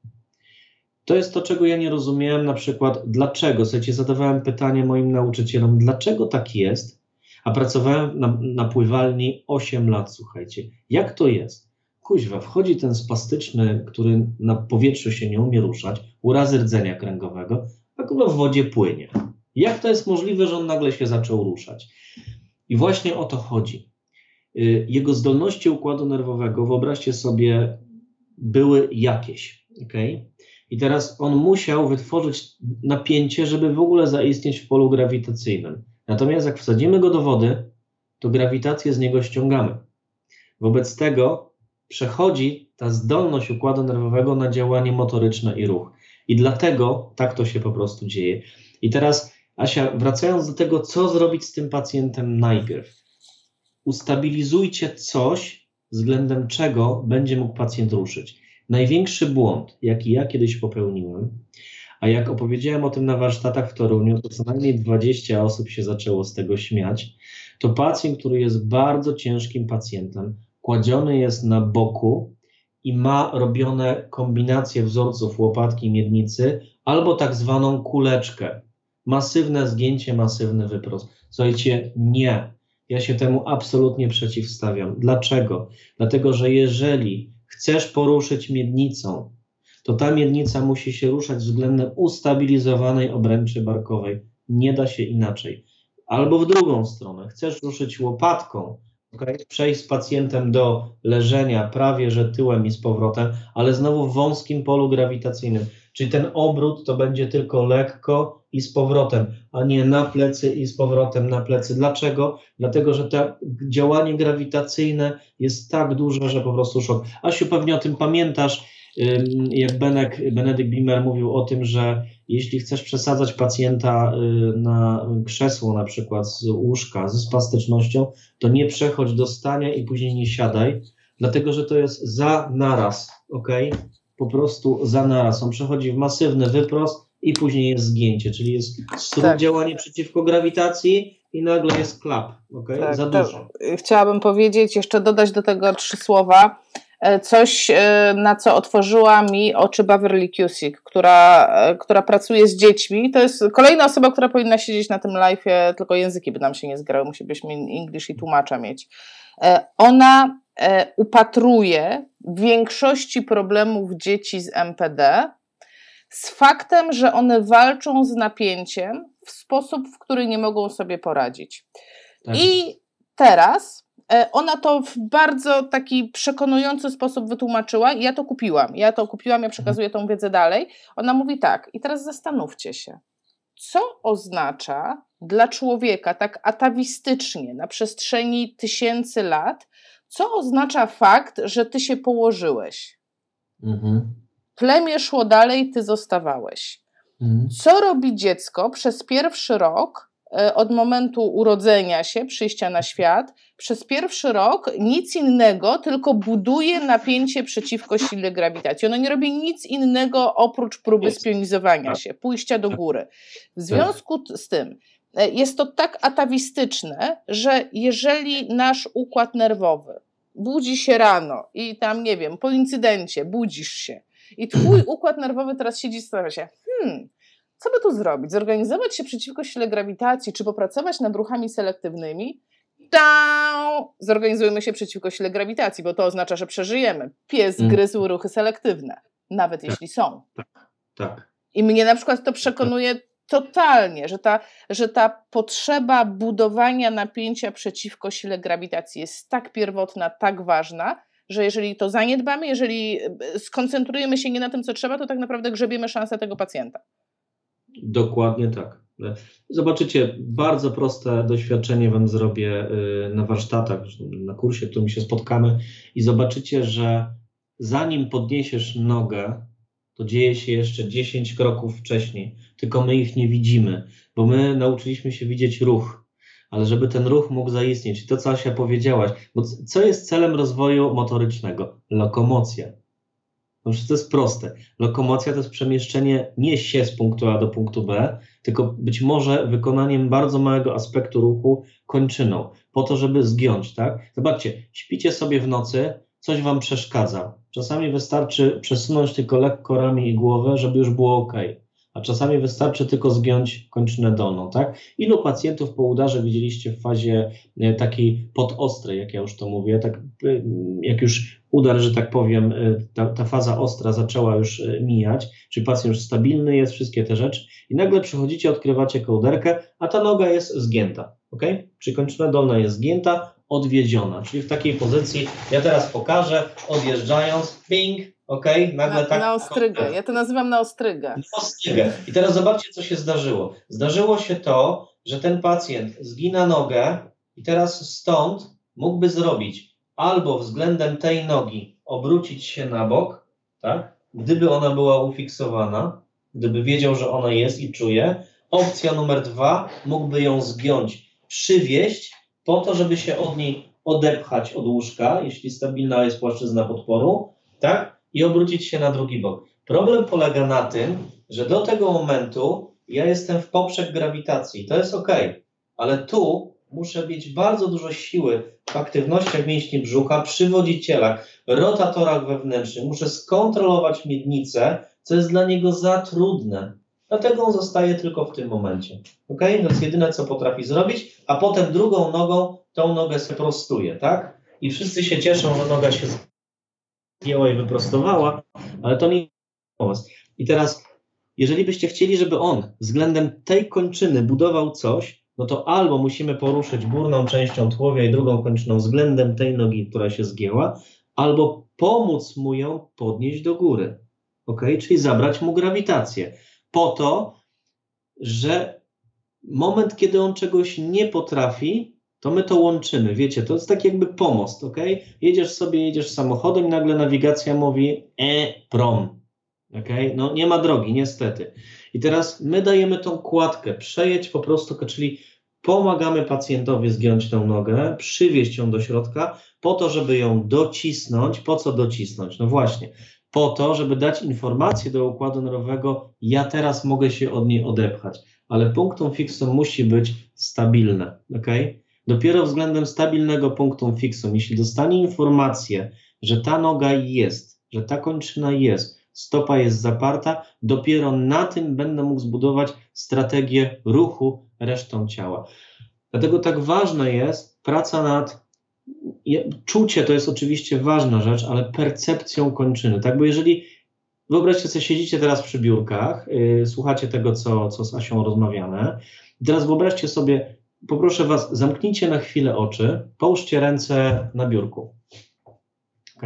To jest to, czego ja nie rozumiałem, na przykład dlaczego. Słuchajcie, zadawałem pytanie moim nauczycielom, dlaczego tak jest, a pracowałem na, na pływalni 8 lat, słuchajcie. Jak to jest? Kuźwa, wchodzi ten spastyczny, który na powietrzu się nie umie ruszać, urazy rdzenia kręgowego, a kurwa w wodzie płynie. Jak to jest możliwe, że on nagle się zaczął ruszać? I właśnie o to chodzi. Y, jego zdolności układu nerwowego, wyobraźcie sobie, były jakieś. Okay? I teraz on musiał wytworzyć napięcie, żeby w ogóle zaistnieć w polu grawitacyjnym. Natomiast jak wsadzimy go do wody, to grawitację z niego ściągamy. Wobec tego przechodzi ta zdolność układu nerwowego na działanie motoryczne i ruch. I dlatego tak to się po prostu dzieje. I teraz, Asia, wracając do tego, co zrobić z tym pacjentem najpierw. Ustabilizujcie coś, względem czego będzie mógł pacjent ruszyć. Największy błąd, jaki ja kiedyś popełniłem, a jak opowiedziałem o tym na warsztatach w Toruniu, to co najmniej 20 osób się zaczęło z tego śmiać. To pacjent, który jest bardzo ciężkim pacjentem, kładziony jest na boku i ma robione kombinacje wzorców łopatki i miednicy albo tak zwaną kuleczkę. Masywne zgięcie, masywny wyprost. Słuchajcie, nie. Ja się temu absolutnie przeciwstawiam. Dlaczego? Dlatego, że jeżeli chcesz poruszyć miednicą, to ta miednica musi się ruszać względem ustabilizowanej obręczy barkowej. Nie da się inaczej. Albo w drugą stronę, chcesz ruszyć łopatką, okay? przejść z pacjentem do leżenia prawie że tyłem i z powrotem, ale znowu w wąskim polu grawitacyjnym. Czyli ten obrót to będzie tylko lekko i z powrotem, a nie na plecy i z powrotem na plecy. Dlaczego? Dlatego, że to działanie grawitacyjne jest tak duże, że po prostu szok. Asiu, pewnie o tym pamiętasz jak Benek, Benedykt Bimer mówił o tym, że jeśli chcesz przesadzać pacjenta y, na krzesło na przykład z łóżka ze spastycznością, to nie przechodź do stania i później nie siadaj, dlatego że to jest za naraz, ok? Po prostu za naraz. On przechodzi w masywny wyprost i później jest zgięcie, czyli jest tak. działanie przeciwko grawitacji i nagle jest klap, ok? Tak, za dużo. Chciałabym powiedzieć, jeszcze dodać do tego trzy słowa coś, e, na co otworzyła mi oczy Beverly Cusick, która, e, która pracuje z dziećmi. To jest kolejna osoba, która powinna siedzieć na tym live'ie, tylko języki by nam się nie zgrały, musielibyśmy English i tłumacza mieć. Ona upatruje większości problemów dzieci z MPD z faktem, że one walczą z napięciem w sposób, w który nie mogą sobie poradzić. Tak. I teraz e, ona to w bardzo taki przekonujący sposób wytłumaczyła i ja to kupiłam. Ja to kupiłam, ja przekazuję tą wiedzę dalej. Ona mówi tak, i teraz zastanówcie się, co oznacza dla człowieka tak atawistycznie na przestrzeni tysięcy lat, co oznacza fakt, że ty się położyłeś. Mhm. Plemię szło dalej, ty zostawałeś. Mhm. Co robi dziecko przez pierwszy rok e, od momentu urodzenia się, przyjścia na świat, przez pierwszy rok nic innego, tylko buduje napięcie przeciwko sile grawitacji. Ono nie robi nic innego oprócz próby spionizowania tak. się, pójścia do góry. W tak. związku z tym e, jest to tak atawistyczne, że jeżeli nasz układ nerwowy budzi się rano i tam, nie wiem, po incydencie budzisz się i twój układ nerwowy teraz siedzi i zastanawia się, hmm, co by tu zrobić? Zorganizować się przeciwko sile grawitacji, czy popracować nad ruchami selektywnymi? Ta! Zorganizujmy się przeciwko sile grawitacji, bo to oznacza, że przeżyjemy. Pies mm. gryzł ruchy selektywne, nawet tak, jeśli są. Tak, tak. I mnie na przykład to przekonuje totalnie, że ta, że ta potrzeba budowania napięcia przeciwko sile grawitacji jest tak pierwotna, tak ważna, że jeżeli to zaniedbamy, jeżeli e, skoncentrujemy się nie na tym, co trzeba, to tak naprawdę grzebiemy szansę tego pacjenta. Dokładnie tak. Zobaczycie, bardzo proste doświadczenie Wam zrobię y, na warsztatach, na kursie, w którym się spotkamy i zobaczycie, że zanim podniesiesz nogę, to dzieje się jeszcze 10 kroków wcześniej, tylko my ich nie widzimy, bo my nauczyliśmy się widzieć ruch, ale żeby ten ruch mógł zaistnieć, to co Asia powiedziałaś, bo co jest celem rozwoju motorycznego? Lokomocja. No przecież to jest proste. Lokomocja to jest przemieszczenie nie się z punktu A do punktu B, tylko być może wykonaniem bardzo małego aspektu ruchu kończyną, po to, żeby zgiąć, tak? Zobaczcie, śpicie sobie w nocy, coś wam przeszkadza. Czasami wystarczy przesunąć tylko lekko ramię i głowę, żeby już było ok. A czasami wystarczy tylko zgiąć kończynę dolną, tak? Ilu pacjentów po udarze widzieliście w fazie e, takiej podostrej, jak ja już to mówię, tak e, jak już udar, że tak powiem, e, ta, ta faza ostra zaczęła już mijać, czyli pacjent już stabilny jest, wszystkie te rzeczy? I nagle przychodzicie, odkrywacie kołderkę, a ta noga jest zgięta, ok? Czyli kończyna dolna jest zgięta, odwiedziona, czyli w takiej pozycji, ja teraz pokażę, odjeżdżając, ping, ok, nagle na, tak. Na ostrygę, ja to nazywam na ostrygę. Na ostrygę. I teraz zobaczcie, co się zdarzyło. Zdarzyło się to, że ten pacjent zgina nogę i teraz stąd mógłby zrobić albo względem tej nogi obrócić się na bok, tak, gdyby ona była ufiksowana, gdyby wiedział, że ona jest i czuje. Opcja numer dwa, mógłby ją zgiąć, przywieść po to, żeby się od niej odepchać od łóżka, jeśli stabilna jest płaszczyzna podporu, tak? I obrócić się na drugi bok. Problem polega na tym, że do tego momentu ja jestem w poprzek grawitacji. To jest ok, ale tu muszę mieć bardzo dużo siły w aktywnościach mięśni brzucha, przywodzicielach, rotatorach wewnętrznych. Muszę skontrolować miednicę, co jest dla niego za trudne. Dlatego on zostaje tylko w tym momencie. Ok? To jest jedyne, co potrafi zrobić, a potem drugą nogą tą nogę sobie prostuje, tak? I wszyscy się cieszą, że noga się zdjęła i wyprostowała, ale to nie pomysł. I teraz, jeżeli byście chcieli, żeby on względem tej kończyny budował coś, no to albo musimy poruszyć górną częścią tułowia i drugą kończyną względem tej nogi, która się zgięła, albo pomóc mu ją podnieść do góry. Ok? Czyli zabrać mu grawitację po to, że moment, kiedy on czegoś nie potrafi, to my to łączymy. Wiecie, to jest tak jakby pomost, ok? Jedziesz sobie, jedziesz samochodem nagle nawigacja mówi e, prom. ok? No nie ma drogi, niestety. I teraz my dajemy tą kładkę, przejedź po prostu, czyli pomagamy pacjentowi zgiąć tę nogę, przywieźć ją do środka, po to, żeby ją docisnąć. Po co docisnąć? No właśnie, po to, żeby dać informację do układu nerwowego, ja teraz mogę się od niej odepchać, ale punktum fixum musi być stabilne, ok? Dopiero względem stabilnego punktum fixum, jeśli dostanie informację, że ta noga jest, że ta kończyna jest, stopa jest zaparta, dopiero na tym będę mógł zbudować strategię ruchu resztą ciała. Dlatego tak ważna jest praca nad czucie to jest oczywiście ważna rzecz, ale percepcją kończyny, tak? Bo jeżeli wyobraźcie sobie, siedzicie teraz przy biurkach, yy, słuchacie tego, co, co z Asią rozmawiamy. Teraz wyobraźcie sobie, poproszę Was, zamknijcie na chwilę oczy, połóżcie ręce na biurku. Ok?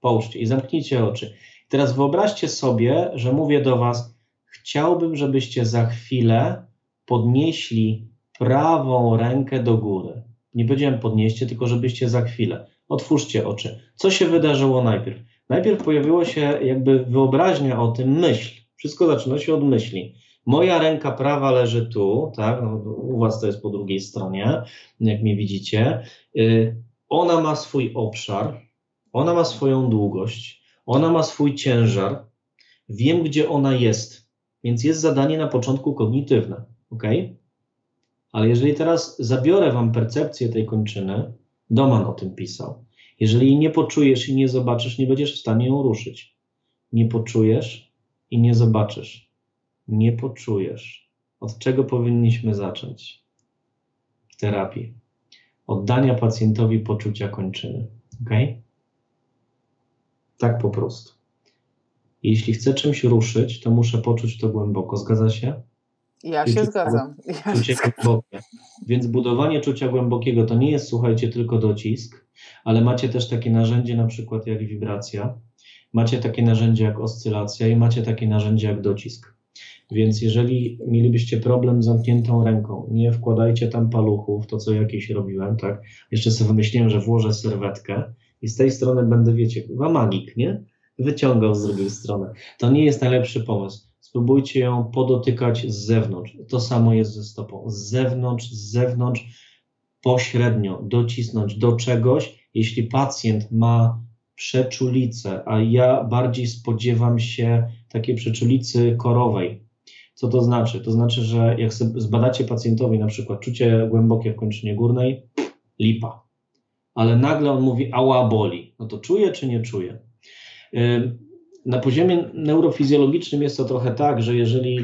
Połóżcie i zamknijcie oczy. Teraz wyobraźcie sobie, że mówię do Was, chciałbym, żebyście za chwilę podnieśli prawą rękę do góry. Nie powiedziałem podnieście, tylko żebyście za chwilę. Otwórzcie oczy. Co się wydarzyło najpierw? Najpierw pojawiło się jakby wyobraźnia o tym myśl. Wszystko zaczyna się od myśli. Moja ręka prawa leży tu, tak? No, u was to jest po drugiej stronie, jak mnie widzicie. Y, ona ma swój obszar, ona ma swoją długość, ona ma swój ciężar. Wiem, gdzie ona jest, więc jest zadanie na początku kognitywne, ok? Ale jeżeli teraz zabiorę wam percepcję tej kończyny, Doman o tym pisał. Jeżeli jej nie poczujesz i nie zobaczysz, nie będziesz w stanie ją ruszyć. Nie poczujesz i nie zobaczysz. Nie poczujesz. Od czego powinniśmy zacząć w terapii? Oddania pacjentowi poczucia kończyny. Ok? Tak po prostu. Jeśli chcę czymś ruszyć, to muszę poczuć to głęboko. Zgadza się? Ja się zgadzam. Ja czucie głębokie. Więc budowanie czucia głębokiego to nie jest, słuchajcie, tylko docisk, ale macie też takie narzędzie, na przykład jak wibracja, macie takie narzędzie jak oscylacja i macie takie narzędzie jak docisk. Więc jeżeli mielibyście problem z zamkniętą ręką, nie wkładajcie tam paluchów, to co jakieś robiłem, tak? Jeszcze sobie wymyśliłem, że włożę serwetkę i z tej strony będę, wiecie, chyba magik, nie? Wyciągał z drugiej strony. To nie jest najlepszy pomysł spróbujcie ją podotykać z zewnątrz. To samo jest ze stopą. Z zewnątrz, z zewnątrz, pośrednio docisnąć do czegoś. Jeśli pacjent ma przeczulicę, a ja bardziej spodziewam się takiej przeczulicy korowej. Co to znaczy? To znaczy, że jak zbadacie pacjentowi na przykład czucie głębokie w kończynie górnej, lipa. Ale nagle on mówi, ała boli. No to czuje czy nie czuje? Na poziomie neurofizjologicznym jest to trochę tak, że jeżeli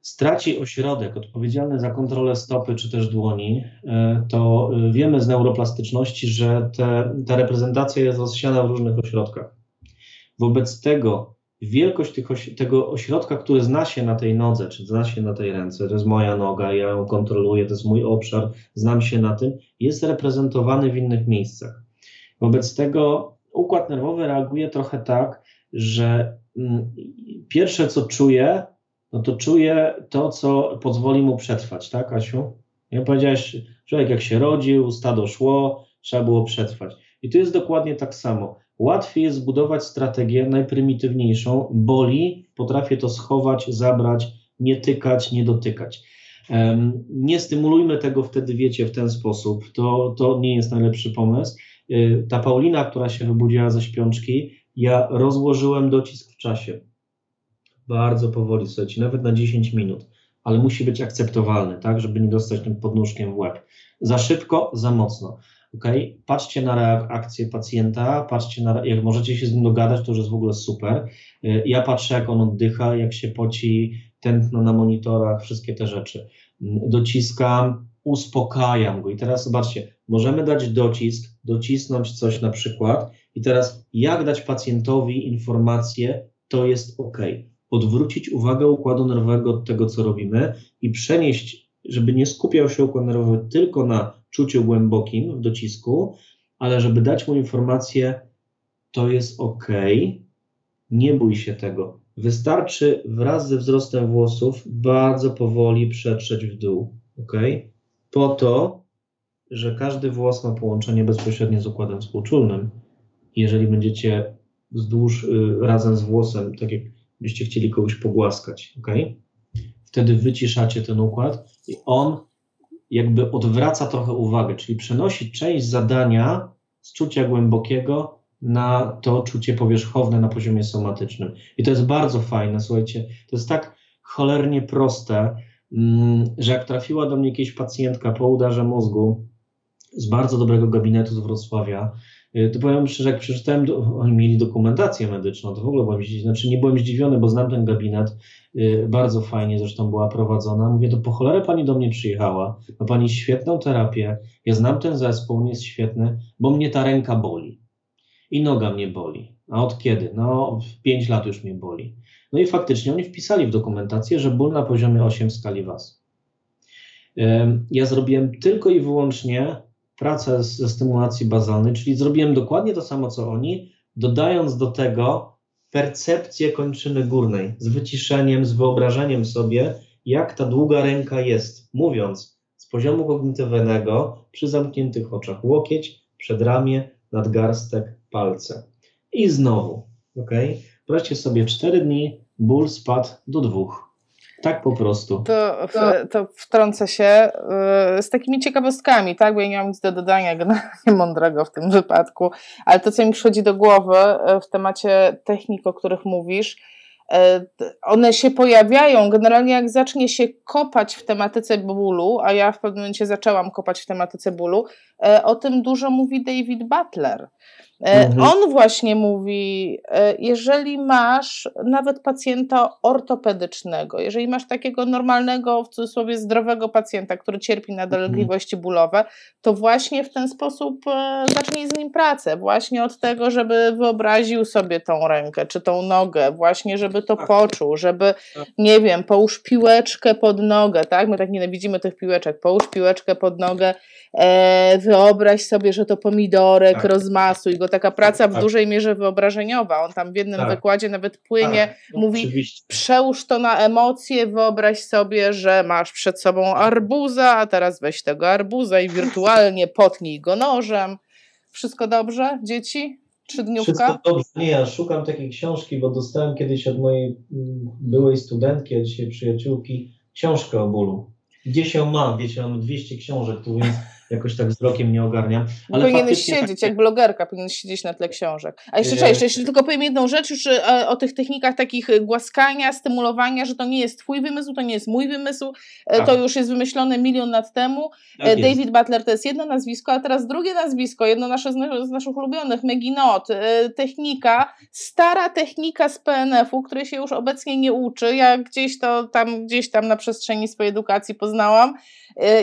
straci ośrodek odpowiedzialny za kontrolę stopy czy też dłoni, e, to wiemy z neuroplastyczności, że te, ta reprezentacja jest rozsiana w różnych ośrodkach. Wobec tego wielkość tych, tego ośrodka, który zna się na tej nodze, czy zna się na tej ręce, to jest moja noga, ja ją kontroluję, to jest mój obszar, znam się na tym, jest reprezentowany w innych miejscach. Wobec tego układ nerwowy reaguje trochę tak, że mm, pierwsze co czuję, no to czuję to, co pozwoli mu przetrwać, tak, Asiu? Ja powiedziałeś, człowiek jak się rodził, stado szło, trzeba było przetrwać. I tu jest dokładnie tak samo. Łatwiej jest zbudować strategię najprymitywniejszą, boli, potrafię to schować, zabrać, nie tykać, nie dotykać. Nie stymulujmy tego wtedy, wiecie, w ten sposób. To, to nie jest najlepszy pomysł. Y, ta Paulina, która się wybudziła ze śpiączki, ja rozłożyłem docisk w czasie. Bardzo powoli, słuchajcie, nawet na 10 minut, ale musi być akceptowalny, tak, żeby nie dostać tym podnóżkiem w łeb. Za szybko, za mocno. Ok? Patrzcie na reakcję pacjenta, patrzcie na, jak możecie się z nim dogadać, to już jest w ogóle super. Y, ja patrzę, jak on oddycha, jak się poci, tętno na monitorach, wszystkie te rzeczy. Mm, dociskam, uspokajam go. I teraz zobaczcie, możemy dać docisk, docisnąć coś na przykład i teraz jak dać pacjentowi informację, to jest ok. Odwrócić uwagę układu nerwowego od tego, co robimy i przenieść, żeby nie skupiał się układ nerwowy tylko na czuciu głębokim w docisku, ale żeby dać mu informację, to jest ok, nie bój się tego. Wystarczy wraz ze wzrostem włosów bardzo powoli przetrzeć w dół, ok? Po to, że każdy włos ma połączenie bezpośrednie z układem współczulnym jeżeli będziecie wzdłuż y, razem z włosem, tak jak byście chcieli kogoś pogłaskać, ok? Wtedy wyciszacie ten układ i on jakby odwraca trochę uwagę, czyli przenosi część zadania z czucia głębokiego na to czucie powierzchowne na poziomie somatycznym. I to jest bardzo fajne, słuchajcie, to jest tak cholernie proste, mm, że jak trafiła do mnie jakieś pacjentka po udarze mózgu z bardzo dobrego gabinetu z Wrocławia, Y, to powiem szczerze, jak przeczytałem, oni mieli dokumentację medyczną, to w ogóle byłem znaczy nie byłem zdziwiony, bo znam ten gabinet, bardzo fajnie zresztą była prowadzona. Mówię, to po cholerę pani do mnie przyjechała, ma pani świetną terapię, ja znam ten zespół, on jest świetny, bo mnie ta ręka boli. i noga mnie boli. A od kiedy? No, 5 lat już mnie boli. No i faktycznie oni wpisali w dokumentację, że ból na poziomie 8 w skali WAS. Ja zrobiłem tylko i wyłącznie pracę ze stymulacji bazalnej, czyli zrobiłem dokładnie to samo co oni, dodając do tego percepcję kończyny górnej, z wyciszeniem, z wyobrażeniem sobie, jak ta długa ręka jest, mówiąc z poziomu kognitywnego przy zamkniętych oczach łokieć, przedramię, nadgarstek, palce. I znowu, ok? Proście sobie 4 dni, ból spadł do dwóch. Tak po prostu. To, to wtrącę się y, z takimi ciekawostkami, tak? Bo ja nie mam nic do dodania generalnie mądrego w tym wypadku, ale to, co mi przychodzi do głowy y, w temacie technik, o których mówisz, y, one się pojawiają generalnie jak zacznie się kopać w tematyce bólu, a ja w pewnym momencie zaczęłam kopać w tematyce bólu, o tym dużo mówi David Butler. E, mhm. On właśnie mówi, e, jeżeli masz nawet pacjenta ortopedycznego, jeżeli masz takiego normalnego, w cudzysłowie zdrowego pacjenta, który cierpi na dolegliwości mhm. bólowe, to właśnie w ten sposób e, zacznij z nim pracę. Właśnie od tego, żeby wyobraził sobie tą rękę czy tą nogę, właśnie żeby to tak. poczuł, żeby, tak. nie wiem, połóż piłeczkę pod nogę, tak? My tak nienawidzimy tych piłeczek. Połóż piłeczkę pod nogę, wyobraź sobie, że to pomidorek, tak. rozmasuj go taka praca w tak. dużej mierze wyobrażeniowa. On tam w jednym tak. wykładzie nawet płynie, tak. no, mówi: oczywiście. przełóż to na emocje, wyobraź sobie, że masz przed sobą arbuza, a teraz weź tego arbuza i wirtualnie potnij go nożem. Wszystko dobrze, dzieci? Trzydniówka? Wszystko dobrze. Nie, ja szukam takiej książki, bo dostałem kiedyś od mojej mm, byłej studentki, a dzisiaj przyjaciółki, książkę o bólu. Gdzie się mam? Wiecie, mam 200 książek tu, więc jakoś tak wzrokiem nie ogarniam. Ale Powinieneś siedzieć, tak... jak blogerka, powinien siedzieć na tle książek. A jeszcze, cześć, jeszcze, jeszcze tylko powiem jedną rzecz już e, o tych technikach takich głaskania, stymulowania, że to nie jest twój wymysł, to nie jest mój wymysł, e, tak. to już jest wymyślone milion lat temu. Tak e, David jest. Butler to jest jedno nazwisko, a teraz drugie nazwisko, jedno nasze, z naszych ulubionych, Maggie Not. Technika, stara technika z PNF-u, której się już obecnie nie uczy. Ja gdzieś to tam, gdzieś tam na przestrzeni swojej edukacji poznałam.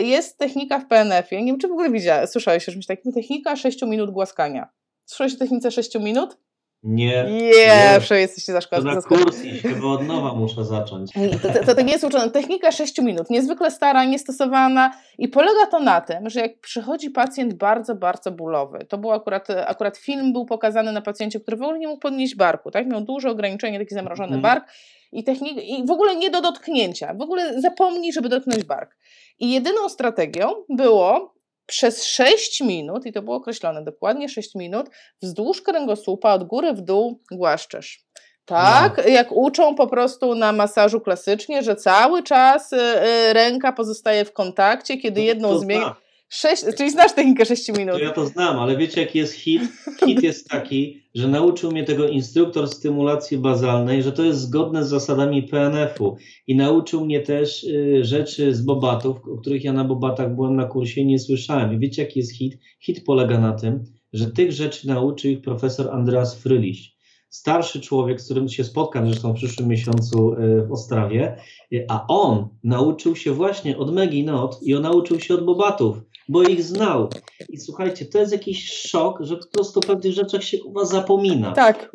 Jest technika w PNF-ie, nie czy w ogóle widziałeś, słyszałeś o czymś takim? Technika 6 minut głaskania. Słyszałeś o technice 6 minut? Nie. Nie, nie. jesteście za szkołą. To na kurs i od nowa muszę zacząć. To, to, to, nie jest uczone. Technika 6 minut, niezwykle stara, niestosowana i polega to na tym, że jak przychodzi pacjent bardzo, bardzo bólowy, to był akurat, akurat film był pokazany na pacjencie, który w ogóle nie mógł podnieść barku, tak? Miał duże ograniczenie, taki zamrożony mm. bark i, technik, i w ogóle nie do dotknięcia. W ogóle zapomnij, żeby dotknąć bark. I jedyną strategią było przez 6 minut, i to było określone dokładnie 6 minut, wzdłuż kręgosłupa od góry w dół głaszczesz. Tak, no. jak uczą po prostu na masażu klasycznie, że cały czas y, y, ręka pozostaje w kontakcie, kiedy no, jedną zmienię. Sześć, czyli znasz technikę 6 minut. Ja to znam, ale wiecie jaki jest hit? Hit jest taki, że nauczył mnie tego instruktor stymulacji bazalnej, że to jest zgodne z zasadami PNF-u i nauczył mnie też y, rzeczy z bobatów, o których ja na bobatach byłem na kursie i nie słyszałem. I wiecie jaki jest hit? Hit polega na tym, że tych rzeczy nauczył ich profesor Andreas Fryliś starszy człowiek, z którym się spotkam zresztą w przyszłym miesiącu y, w Ostrawie, y, a on nauczył się właśnie od Megi Not i on nauczył się od Bobatów bo ich znał. I słuchajcie, to jest jakiś szok, że po prostu o pewnych rzeczach się was zapomina. Tak.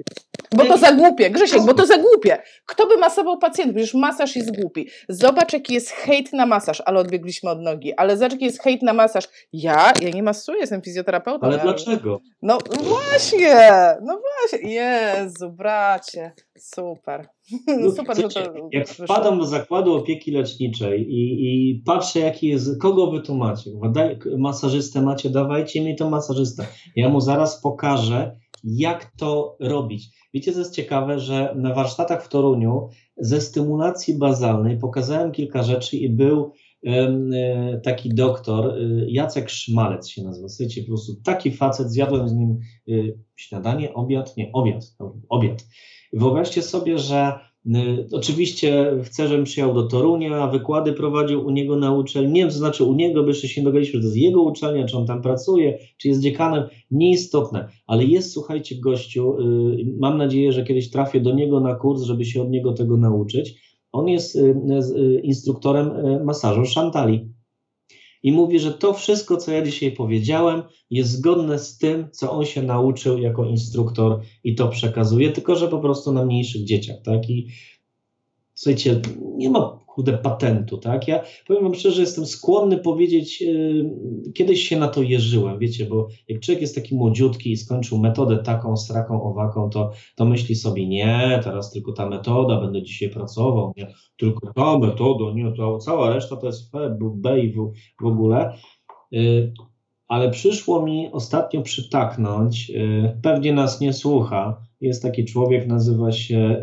Bo to za głupie, Grzesiek, bo to za głupie. Kto by masował pacjentów? Przecież masaż jest głupi. Zobacz, jaki jest hejt na masaż, ale odbiegliśmy od nogi. Ale zobacz, jaki jest hejt na masaż. Ja? Ja nie masuję, jestem fizjoterapeutą. Ale dlaczego? No właśnie, no właśnie. Jezu, bracie, super. No, super, że to Jak wpadam do zakładu opieki leczniczej i, i patrzę, jaki jest, kogo wy tu macie. Daj, masażystę macie, dawajcie mi to masażystę. Ja mu zaraz pokażę, jak to robić. Wiecie, co jest ciekawe, że na warsztatach w Toruniu ze stymulacji bazalnej pokazałem kilka rzeczy i był e, taki doktor, e, Jacek Szmalec się nazywa, słuchajcie, po prostu taki facet, zjadłem z nim e, śniadanie, obiad, nie, obiad, obiad. Wyobraźcie sobie, że Oczywiście chcę, żebym przyjechał do Torunia, wykłady prowadził u niego na uczelni. Nie wiem, co znaczy u niego, jeszcze się nie dogadaliśmy, że to jest jego uczelnia, czy on tam pracuje, czy jest dziekanem. Nieistotne, ale jest, słuchajcie, gościu, y, mam nadzieję, że kiedyś trafię do niego na kurs, żeby się od niego tego nauczyć. On jest y, instruktorem masażu Szantali. I mówi, że to wszystko, co ja dzisiaj powiedziałem, jest zgodne z tym, co on się nauczył jako instruktor i to przekazuje, tylko że po prostu na mniejszych dzieciach, tak? I słuchajcie, nie ma chude patentu, tak? Ja powiem wam szczerze, jestem skłonny powiedzieć, yy, kiedyś się na to jeżyłem, wiecie, bo jak człowiek jest taki młodziutki i skończył metodę taką, sraką, owaką, to, to myśli sobie, nie, teraz tylko ta metoda, będę dzisiaj pracował, nie, tylko ta metoda, nie, to cała reszta to jest F, B i w, w ogóle. Yy, ale przyszło mi ostatnio przytaknąć, yy, pewnie nas nie słucha, jest taki człowiek, nazywa się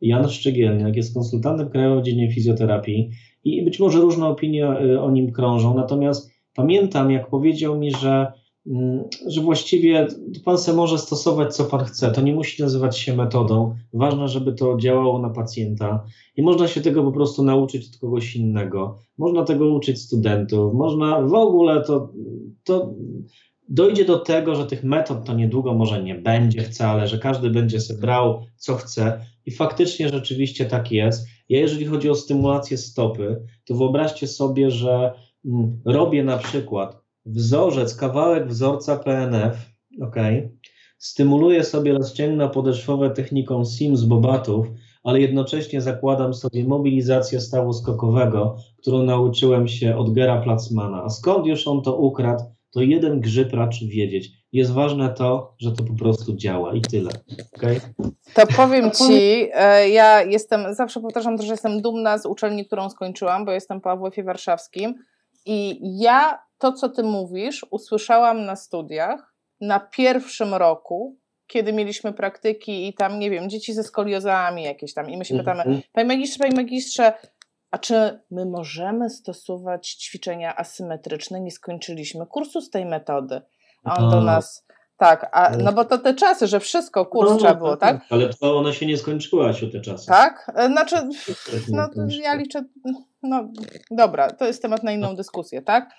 Jan Szczegielniak, jest konsultantem krajowym w dziedzinie fizjoterapii i być może różne opinie y, o nim krążą, natomiast pamiętam, jak powiedział mi, że, mm, że właściwie pan se może stosować, co pan chce, to nie musi nazywać się metodą, ważne, żeby to działało na pacjenta. I można się tego po prostu nauczyć od kogoś innego, można tego uczyć studentów, można w ogóle to, to dojdzie do tego, że tych metod to niedługo może nie będzie wcale, że każdy będzie sobie brał co chce i faktycznie rzeczywiście tak jest. Ja jeżeli chodzi o stymulację stopy, to wyobraźcie sobie, że mm, robię na przykład wzorzec, kawałek wzorca PNF, ok, stymuluję sobie rozcięgna podeszwowe techniką SIMS Bobatów, ale jednocześnie zakładam sobie mobilizację stawu skokowego, którą nauczyłem się od Gera Placmana. A skąd już on to ukradł? To jeden grzyb raczy wiedzieć. Jest ważne to, że to po prostu działa i tyle. Okay? To powiem Ci, e, ja jestem, zawsze powtarzam to, że jestem dumna z uczelni, którą skończyłam, bo jestem po AWF-ie warszawskim i ja to, co Ty mówisz, usłyszałam na studiach na pierwszym roku, kiedy mieliśmy praktyki i tam, nie wiem, dzieci ze skoliozami jakieś tam i my się pytamy, -hmm. panie magistrze, panie magistrze, a czy my możemy stosować ćwiczenia asymetryczne? Nie skończyliśmy kursu z tej metody. A on do nas, tak, a, no bo to te czasy, że wszystko, kurs no, trzeba było, tak, tak? Ale to ona się nie skończyła się te czasy. Tak? E, znaczy, no ja liczę, no dobra, to jest temat na inną dyskusję, tak?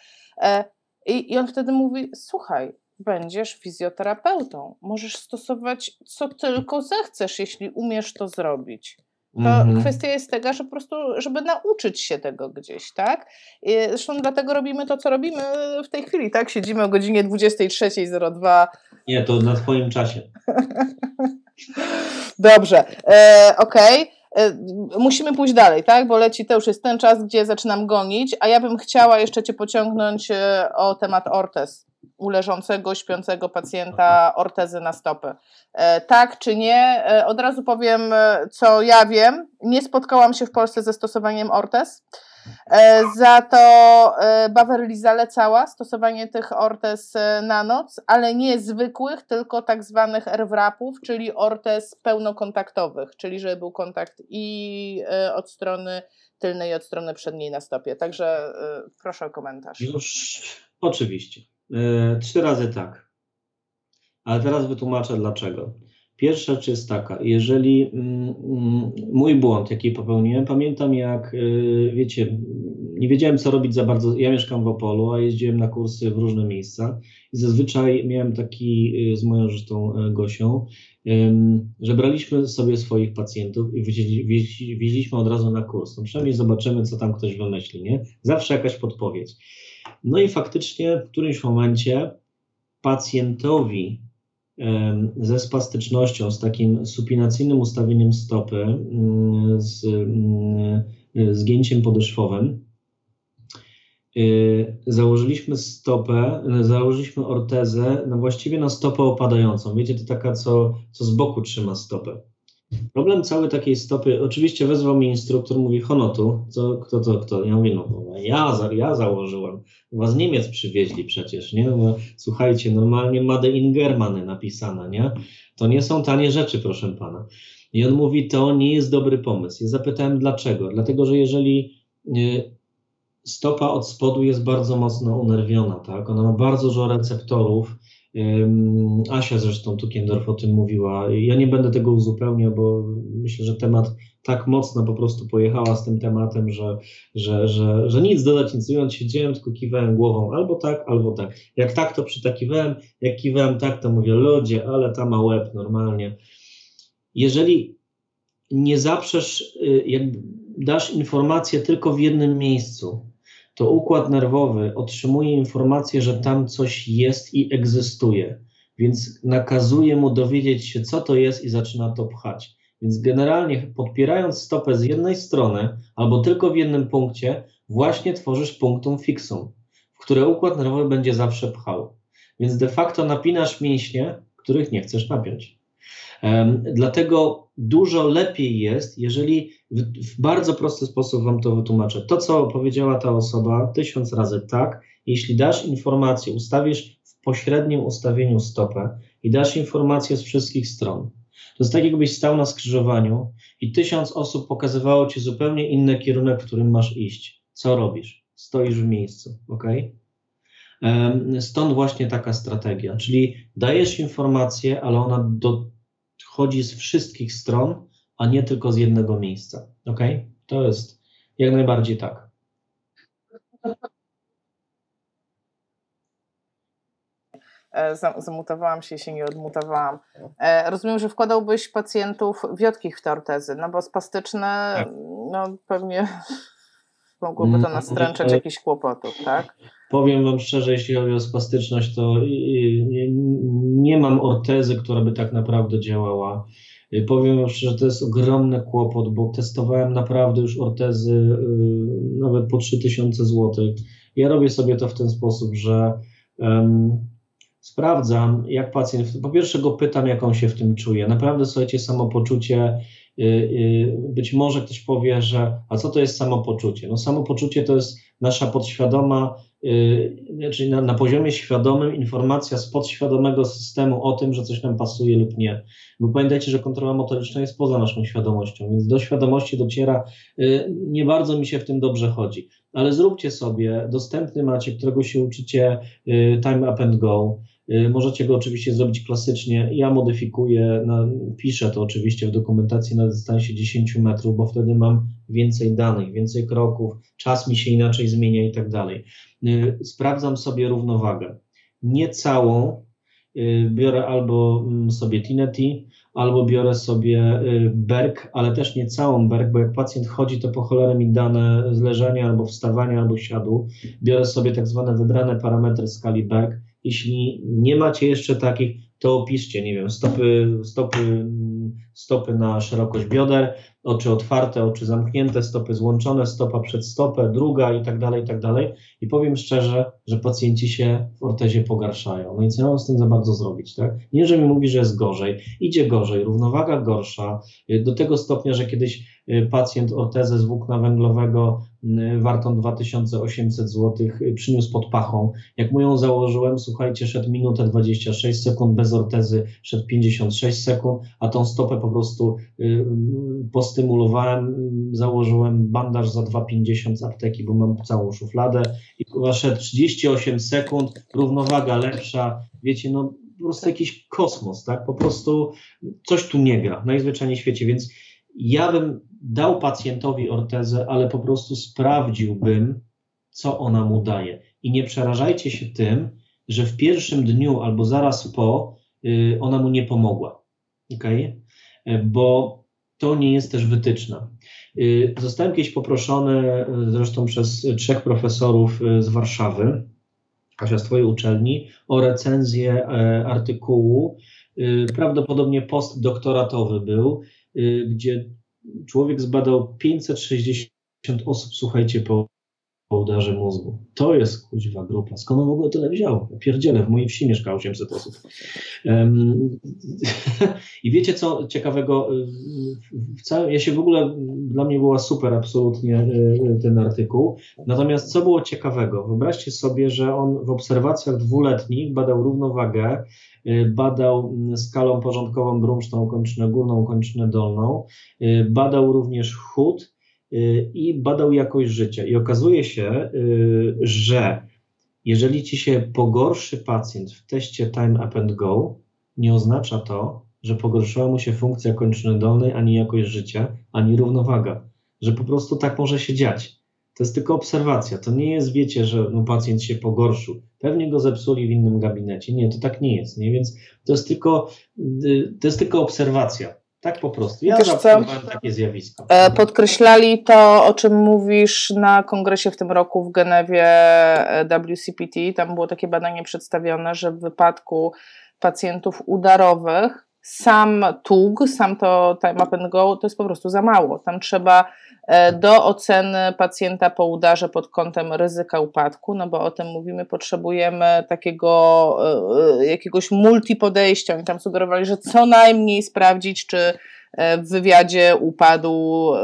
E, I, I on wtedy mówi, słuchaj, będziesz fizjoterapeutą, możesz stosować co tylko zechcesz, jeśli umiesz to zrobić. To mhm. kwestia jest tego, że po prostu, żeby nauczyć się tego gdzieś, tak? I zresztą dlatego robimy to, co robimy w tej chwili, tak? Siedzimy o godzinie 23.02. Nie, to na Twoim czasie. Dobrze, e, okej. Okay. E, musimy pójść dalej, tak? Bo leci to już jest ten czas, gdzie zaczynam gonić, a ja bym chciała jeszcze Cię pociągnąć e, o temat ortez u leżącego, śpiącego pacjenta ortezy na stopy. E, tak czy nie? E, od razu powiem, e, co ja wiem. Nie spotkałam się w Polsce ze stosowaniem ortez. Za to Baverly zalecała stosowanie tych ortez na noc, ale nie zwykłych, tylko tak zwanych RWRAP-ów, czyli ortez pełnokontaktowych, czyli żeby był kontakt i od strony tylnej, i od strony przedniej na stopie. Także proszę o komentarz. Już oczywiście. E, trzy razy tak. Ale teraz wytłumaczę dlaczego. Pierwsza rzecz jest taka, jeżeli mm, mm, mój błąd, jaki popełniłem, pamiętam jak, e, wiecie, nie wiedziałem co robić za bardzo, ja mieszkam w Opolu, a jeździłem na kursy w różne miejsca i zazwyczaj miałem taki e, z moją życzą Gosią, że braliśmy sobie swoich pacjentów i wieźliśmy od razu na kurs. No przynajmniej zobaczymy, co tam ktoś wymyśli, nie? Zawsze jakaś podpowiedź. No i faktycznie w którymś momencie pacjentowi ze spastycznością, z takim supinacyjnym ustawieniem stopy, mm, z mm, zgięciem podeszwowym, y, założyliśmy stopę, założyliśmy ortezę no właściwie na stopę opadającą. Wiecie, to taka, co, co z boku trzyma stopę. Problem całej takiej stopy, oczywiście wezwał mi instruktor, mówi Honotu, co, kto to, kto? Ja mówię, no ja, ja założyłem, was Niemiec przywieźli przecież, nie? No, słuchajcie, normalnie Made in Germany napisane, nie? To nie są tanie rzeczy, proszę pana. I on mówi, to nie jest dobry pomysł. Ja zapytałem dlaczego. Dlatego, że jeżeli y, stopa od spodu jest bardzo mocno unerwiona, tak? Ona ma bardzo dużo receptorów, Asia zresztą Tukiendorf o tym mówiła. Ja nie będę tego uzupełniał, bo myślę, że temat tak mocno po prostu pojechała z tym tematem, że, że, że, że nic dodać, nic ująć, siedziałem, tylko kiwałem głową albo tak, albo tak. Jak tak, to przytakiwałem, jak kiwałem tak, to mówię, ludzie, ale ta ma łeb normalnie. Jeżeli nie zaprzesz, y, jak dasz informację tylko w jednym miejscu, to układ nerwowy otrzymuje informację, że tam coś jest i egzystuje, więc nakazuje mu dowiedzieć się, co to jest i zaczyna to pchać. Więc generalnie podpierając stopę z jednej strony albo tylko w jednym punkcie, właśnie tworzysz punktum fixum, w które układ nerwowy będzie zawsze pchał. Więc de facto napinasz mięśnie, których nie chcesz napiąć. Dlatego dużo lepiej jest, jeżeli w, w, bardzo prosty sposób Wam to wytłumaczę. To, co powiedziała ta osoba tysiąc razy tak, jeśli dasz informację, ustawisz w pośrednim ustawieniu stopę i dasz informację z wszystkich stron, to jest tak, jakbyś stał na skrzyżowaniu i tysiąc osób pokazywało ci zupełnie inny kierunek, w którym masz iść. Co robisz? Stoisz w miejscu, ok? Stąd właśnie taka strategia, czyli dajesz informację, ale ona dochodzi z wszystkich stron, a nie tylko z jednego miejsca. Ok? To jest jak najbardziej tak. E, zamutowałam się, się nie odmutowałam. E, rozumiem, że wkładałbyś pacjentów wiotkich w te ortezy, no bo spastyczne, tak. no pewnie mogłoby to mm, nastręczać jakichś kłopotów, tak? Powiem Wam szczerze, jeśli chodzi o spastyczność, to nie mam ortezy, która by tak naprawdę działała. Powiem Wam szczerze, to jest ogromny kłopot, bo testowałem naprawdę już ortezy y, nawet po 3000 zł. Ja robię sobie to w ten sposób, że um, sprawdzam, jak pacjent, po pierwsze go pytam, jak on się w tym czuje. Naprawdę, słuchajcie, samopoczucie, y, y, być może ktoś powie, że a co to jest samopoczucie? No samopoczucie to jest nasza podświadoma, czyli znaczy na, na poziomie świadomym informacja z podświadomego systemu o tym, że coś nam pasuje lub nie. Bo pamiętajcie, że kontrola motoryczna jest poza naszą świadomością, więc do świadomości dociera, y, nie bardzo mi się w tym dobrze chodzi. Ale zróbcie sobie, dostępny macie, którego się uczycie Time Up and Go, Y, możecie go oczywiście zrobić klasycznie. Ja modyfikuję, no, piszę to oczywiście w dokumentacji na dystansie 10 metrów, bo wtedy mam więcej danych, więcej kroków, czas mi się inaczej zmienia i tak dalej. Y, sprawdzam sobie równowagę. Nie całą, y, biorę albo mm, sobie Tineti, albo biorę sobie berg, ale też nie całą berg, bo jak pacjent chodzi, to po cholerę mi dane z leżenia albo wstawania, albo siadu. Biorę sobie tak zwane wybrane parametry skali berg jeśli nie macie jeszcze takich, to opiszcie, nie wiem, stopy, stopy, stopy na szerokość bioder, oczy otwarte, oczy zamknięte, stopy złączone, stopa przed stopę, druga i tak dalej, i tak dalej. I powiem szczerze, że pacjenci się w ortezie pogarszają. No i co mam z tym za bardzo zrobić, tak? Nie, że mi mówi, że jest gorzej. Idzie gorzej, równowaga gorsza, do tego stopnia, że kiedyś Y, pacjent ortezę z włókna węglowego wartą 2800 zł y, przyniósł pod pachą. Jak mu ją założyłem, słuchajcie, szedł minutę 26 sekund, bez ortezy szedł 56 sekund, a tą stopę po prostu postymulowałem, założyłem bandaż za 2,50 z apteki, bo mam całą szufladę i szedł 38 sekund, równowaga lepsza, wiecie, no po prostu jakiś kosmos, tak? Po prostu coś tu nie gra, najzwyczajniej w świecie, więc ja bym dał pacjentowi ortezę, ale po prostu sprawdziłbym, co ona mu daje. I nie przerażajcie się tym, że w pierwszym dniu albo zaraz po y, ona mu nie pomogła. Okay? Bo to nie jest też wytyczna. Y, zostałem kiedyś poproszony, y, zresztą przez trzech profesorów z Warszawy, Kasia z Twojej uczelni, o recenzję artykułu. Prawdopodobnie postdoktoratowy był, gdzie człowiek zbadał 560 osób, słuchajcie, po, po udarze mózgu. To jest kuźwa grupa. Skąd on w ogóle tyle wziął? Pierdziele, w mojej wsi mieszka 800 osób. Um, I wiecie co ciekawego? Całym, ja się w ogóle, dla mnie była super absolutnie e, ten artykuł. Natomiast co było ciekawego? Wyobraźcie sobie, że on w obserwacjach dwuletnich badał równowagę Y, badał skalą porządkową brumsztą kończynę górną, kończynę dolną, y, badał również chód i badał jakość życia. I okazuje się, że jeżeli ci się pogorszy pacjent w teście Time Up and Go, nie oznacza to, że pogorszyła mu się funkcja kończyny dolnej, ani jakość życia, ani równowaga. Że po prostu tak może się dziać. To jest tylko obserwacja. To nie jest, wiecie, że no, pacjent się pogorszył. Pewnie go zepsuli w innym gabinecie. Nie, to tak nie jest. Nie? Więc to jest tylko, y, to jest tylko obserwacja. Tak po prostu. Ja zaobserwowałem takie zjawisko. E, podkreślali to, o czym mówisz na kongresie w tym roku w Genewie e, WCPT. Tam było takie badanie przedstawione, że w wypadku pacjentów udarowych sam TUG, sam to Time Up and Go, to jest po prostu za mało. Tam trzeba e, do oceny pacjenta po udarze pod kątem ryzyka upadku, no bo o tym mówimy, potrzebujemy takiego jakiegoś multi podejścia. Oni tam sugerowali, że co najmniej sprawdzić, czy E, w wywiadzie upadł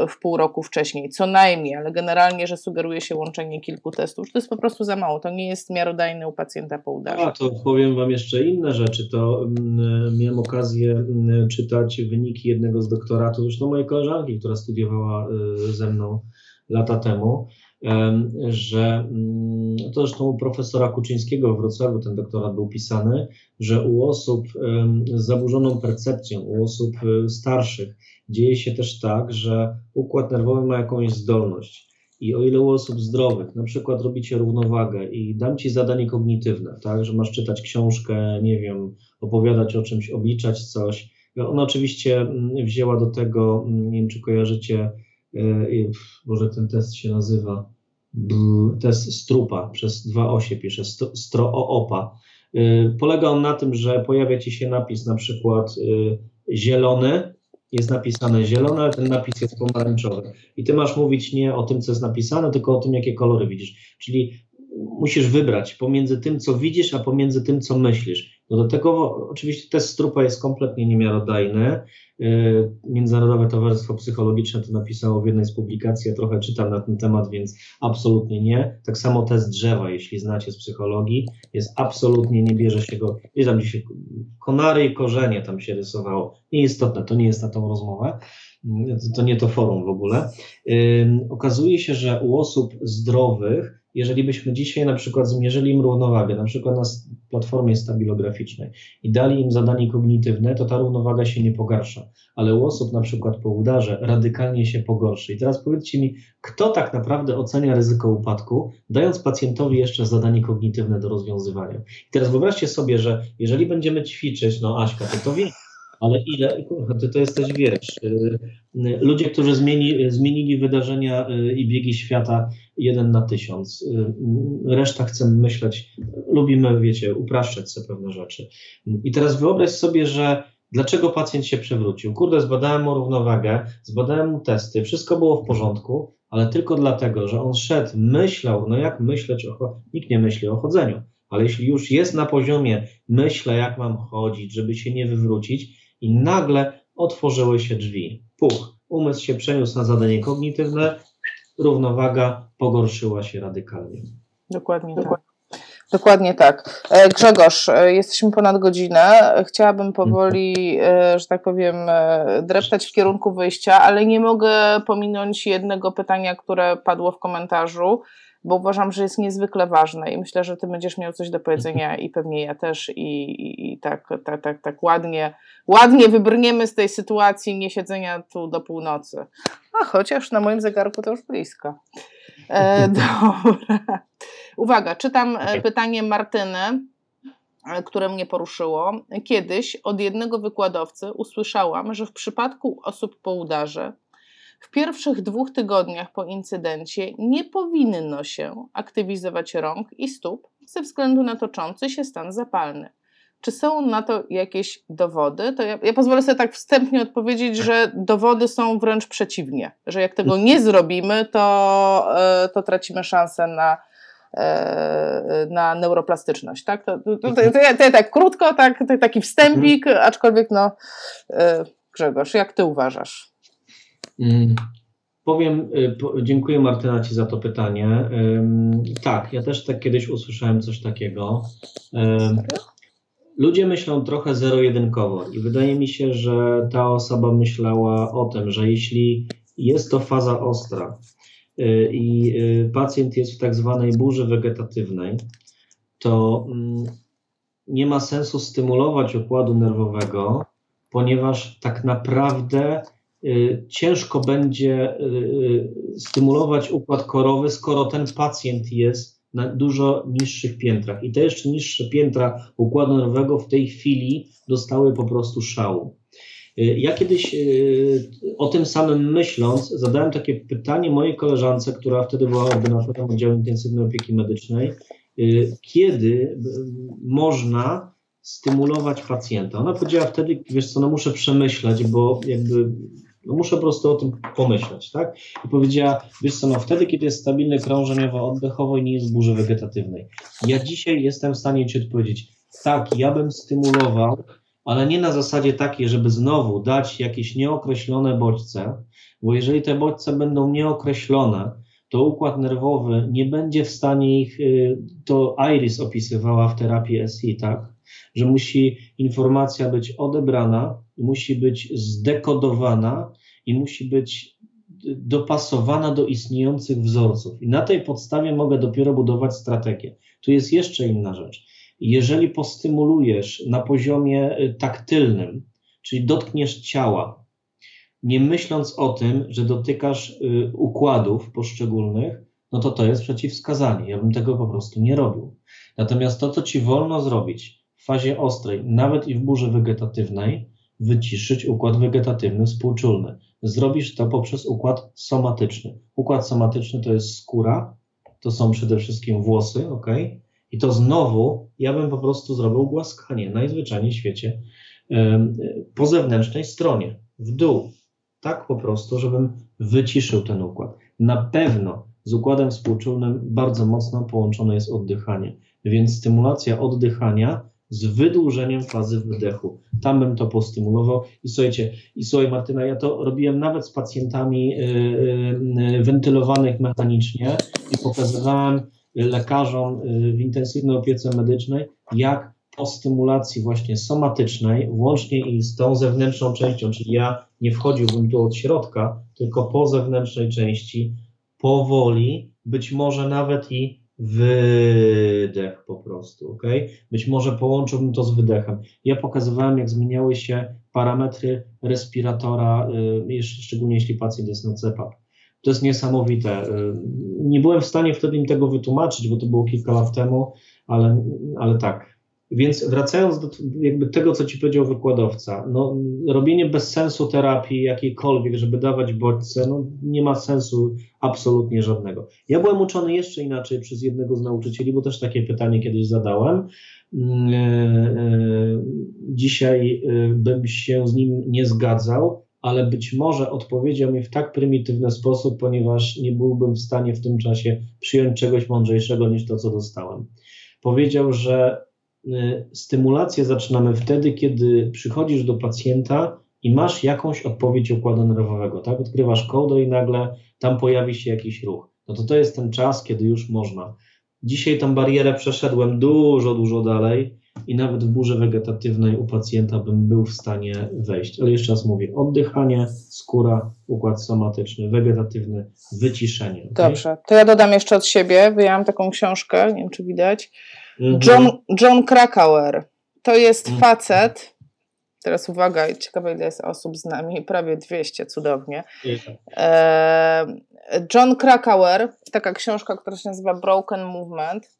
w pół roku wcześniej, co najmniej, ale generalnie, że sugeruje się łączenie kilku testów, to jest po prostu za mało, to nie jest miarodajne u pacjenta po udarze. A to powiem Wam jeszcze inne rzeczy, to mm, miałem okazję mm, czytać wyniki jednego z doktoratów, zresztą mojej koleżanki, która studiowała y, ze mną lata temu, że mm, to zresztą u profesora Kuczyńskiego w Wrocławiu ten doktorat był pisany, że u osób z zaburzoną percepcją, u osób e, starszych dzieje się też tak, że układ nerwowy ma jakąś zdolność. I o ile u osób zdrowych, na przykład robicie równowagę i dam ci zadanie kognitywne, tak, że masz czytać książkę, nie wiem, opowiadać o czymś, obliczać coś. Ona oczywiście mm, wzięła do tego, mm, nie wiem czy kojarzycie, może ten test się nazywa test Strupa, przez dwa osie pisze, Strooopa. E, polega on na tym, że pojawia ci się napis na przykład e, zielony, jest napisane zielone, ale ten napis jest pomarańczowy. I ty masz mówić nie o tym, co jest napisane, tylko o tym, jakie kolory widzisz. Czyli musisz wybrać pomiędzy tym, co widzisz, a pomiędzy tym, co myślisz. No do tego oczywiście test Strupa jest kompletnie niemiarodajny. Międzynarodowe Towarzystwo Psychologiczne to napisało w jednej z publikacji, ja trochę czytam na ten temat, więc absolutnie nie. Tak samo test drzewa, jeśli znacie z psychologii, jest absolutnie, nie bierze się go, jest tam dzisiaj konary i korzenie tam się rysowało. Nieistotne, to nie jest na tą rozmowę, to, to nie to forum w ogóle. okazuje się, że u osób zdrowych jeżeli byśmy dzisiaj na przykład zmierzyli im równowagę, na przykład na platformie stabilograficznej i dali im zadanie kognitywne, to ta równowaga się nie pogarsza, ale u osób na przykład po udarze radykalnie się pogorszy. I teraz powiedzcie mi, kto tak naprawdę ocenia ryzyko upadku, dając pacjentowi jeszcze zadanie kognitywne do rozwiązywania. I teraz wyobraźcie sobie, że jeżeli będziemy ćwiczyć, no Aśka, to to wie, ale ile, ty to jesteś, wiesz, y, y, ludzie, którzy zmieni, zmienili wydarzenia y, i biegi świata jeden na tysiąc. Reszta chcemy myśleć, lubimy, wiecie, upraszczać sobie pewne rzeczy. I teraz wyobraź sobie, że dlaczego pacjent się przewrócił. Kurde, zbadałem mu równowagę, zbadałem mu testy, wszystko było w porządku, ale tylko dlatego, że on szedł, myślał, no jak myśleć o, nikt nie myśli o chodzeniu, ale jeśli już jest na poziomie, myślę jak mam chodzić, żeby się nie wywrócić, i nagle otworzyły się drzwi. Puch, umysł się przeniósł na zadanie kognitywne, równowaga pogorszyła się radykalnie. Dokładnie tak. Dokładnie tak. E, Grzegorz, e, jesteśmy ponad godzinę. Chciałabym powoli, e, że tak powiem, dreptać w kierunku wyjścia, ale nie mogę pominąć jednego pytania, które padło w komentarzu bo uważam, że jest niezwykle ważne i myślę, że ty będziesz miał coś do powiedzenia i pewnie ja też i, i, i tak, tak, tak, tak ładnie, ładnie wybrniemy z tej sytuacji nie siedzenia tu do północy. A chociaż na moim zegarku to już blisko. E, dobra. Uwaga, czytam e, pytanie Martyny, e, które mnie poruszyło. Kiedyś od jednego wykładowcy usłyszałam, że w przypadku osób po udarze w pierwszych dwóch tygodniach po incydencie nie powinno się aktywizować rąk i stóp ze względu na toczący się stan zapalny. Czy są na to jakieś dowody? To ja, ja, pozwolę sobie tak wstępnie odpowiedzieć, że dowody są wręcz przeciwnie, że jak tego nie zrobimy, to, e, to tracimy szansę na, e, na neuroplastyczność. Tak? To, to, to, to, ja, to ja tak krótko, tak, taki wstępik, aczkolwiek no, e, Grzegorz, jak ty uważasz? Mm, powiem, y, dziękuję Martyna Ci za to pytanie. Tak, ja też tak kiedyś usłyszałem coś takiego. Ludzie myślą trochę zero-jedynkowo i wydaje mi się, że ta osoba myślała o tym, że jeśli jest to faza ostra y, i y, pacjent jest w tak zwanej burzy wegetatywnej, to mm, nie ma sensu stymulować układu nerwowego, ponieważ tak naprawdę ciężko będzie y, y, stymulować układ korowy, skoro ten pacjent jest na dużo niższych piętrach. I te jeszcze niższe piętra układu nerwowego w tej chwili dostały po prostu szału. Ja kiedyś o tym samym myśląc, zadałem takie pytanie mojej koleżance, która wtedy była ordynatorem oddziału intensywnej opieki medycznej, kiedy można stymulować pacjenta. Ona powiedziała wtedy, wiesz co, no muszę przemyśleć, bo jakby no muszę po prostu o tym pomyśleć, tak? I powiedziała, wiesz co, no wtedy, kiedy jest stabilny krążeniowo-oddechowo i nie jest burzy wegetatywnej. Ja dzisiaj jestem w stanie Ci odpowiedzieć, tak, ja bym stymulował, ale nie na zasadzie takiej, żeby znowu dać jakieś nieokreślone bodźce, bo jeżeli te bodźce będą nieokreślone, to układ nerwowy nie będzie w stanie ich, y, to Iris opisywała w terapii SI, tak? Że musi informacja być odebrana, musi być zdekodowana i musi być dopasowana do istniejących wzorców. I na tej podstawie mogę dopiero budować strategię. Tu jest jeszcze inna rzecz. Jeżeli postymulujesz na poziomie y, taktylnym, czyli dotkniesz ciała, nie myśląc o tym, że dotykasz y, układów poszczególnych, no to to jest przeciwwskazanie. Ja bym tego po prostu nie robił. Natomiast to, co ci wolno zrobić w fazie ostrej, nawet i w burzy wegetatywnej, wyciszyć układ wegetatywny współczulny. Zrobisz to poprzez układ somatyczny. Układ somatyczny to jest skóra, to są przede wszystkim włosy, ok? I to znowu ja bym po prostu zrobił głaskanie najzwyczajniej w świecie po zewnętrznej stronie, w dół. Tak po prostu, żebym wyciszył ten układ. Na pewno z układem współczulnym bardzo mocno połączone jest oddychanie, więc stymulacja oddychania z wydłużeniem fazy wydechu. Tam bym to postymulował. I słuchajcie, i słuchaj Martyna, ja to robiłem nawet z pacjentami yy, yy, wentylowanych mechanicznie i pokazywałem lekarzom yy, w intensywnej opiece medycznej, jak po stymulacji właśnie somatycznej, włącznie i z tą zewnętrzną częścią, czyli ja nie wchodziłbym tu od środka, tylko po zewnętrznej części, powoli, być może nawet i wydech po prostu, ok? Być może połączyłbym to z wydechem. Ja pokazywałem, jak zmieniały się parametry respiratora, y, szczególnie jeśli pacjent jest na CEPAP. To jest niesamowite. Y, nie byłem w stanie wtedy im tego wytłumaczyć, bo to było kilka lat temu, ale, ale tak. Więc wracając do jakby tego, co ci powiedział wykładowca, no, robienie bez sensu terapii jakiejkolwiek, żeby dawać bodźce, no, nie ma sensu absolutnie żadnego. Ja byłem uczony jeszcze inaczej przez jednego z nauczycieli, bo też takie pytanie kiedyś zadałem. Mm, e, e, dzisiaj e, bym się z nim nie zgadzał, ale być może odpowiedział mi w tak prymitywny sposób, ponieważ nie byłbym w stanie w tym czasie przyjąć czegoś mądrzejszego niż to, co dostałem. Powiedział, że stymulację zaczynamy wtedy, kiedy przychodzisz do pacjenta i masz jakąś odpowiedź układu nerwowego, tak? Odkrywasz kodę i nagle tam pojawi się jakiś ruch. No to to jest ten czas, kiedy już można. Dzisiaj tą barierę przeszedłem dużo, dużo dalej i nawet w burze wegetatywnej u pacjenta bym był w stanie wejść. Ale jeszcze raz mówię, oddychanie, skóra, układ somatyczny, wegetatywny, wyciszenie. Okay? Dobrze, to ja dodam jeszcze od siebie, wyjęłam taką książkę, nie wiem czy widać. John, John Krakauer. To jest mhm. facet. Teraz uwaga, ciekawe ile jest osób z nami, prawie 200, cudownie. E, John Krakauer, taka książka, która się nazywa Broken Movement.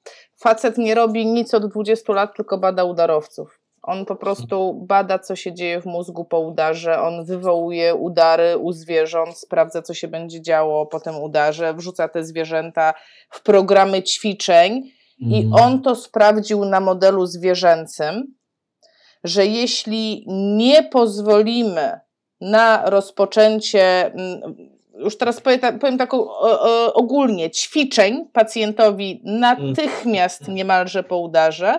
Facet nie robi nic od 20 lat, tylko bada udarowców. On po prostu bada, co się dzieje w mózgu po udarze. On wywołuje udary u zwierząt, sprawdza, co się będzie działo po tym udarze, wrzuca te zwierzęta w programy ćwiczeń i mhm. on to sprawdził na modelu zwierzęcym, że jeśli nie pozwolimy na rozpoczęcie, mm, już teraz powiem, powiem tak ogólnie, ćwiczeń pacjentowi natychmiast mhm. niemalże po udarze,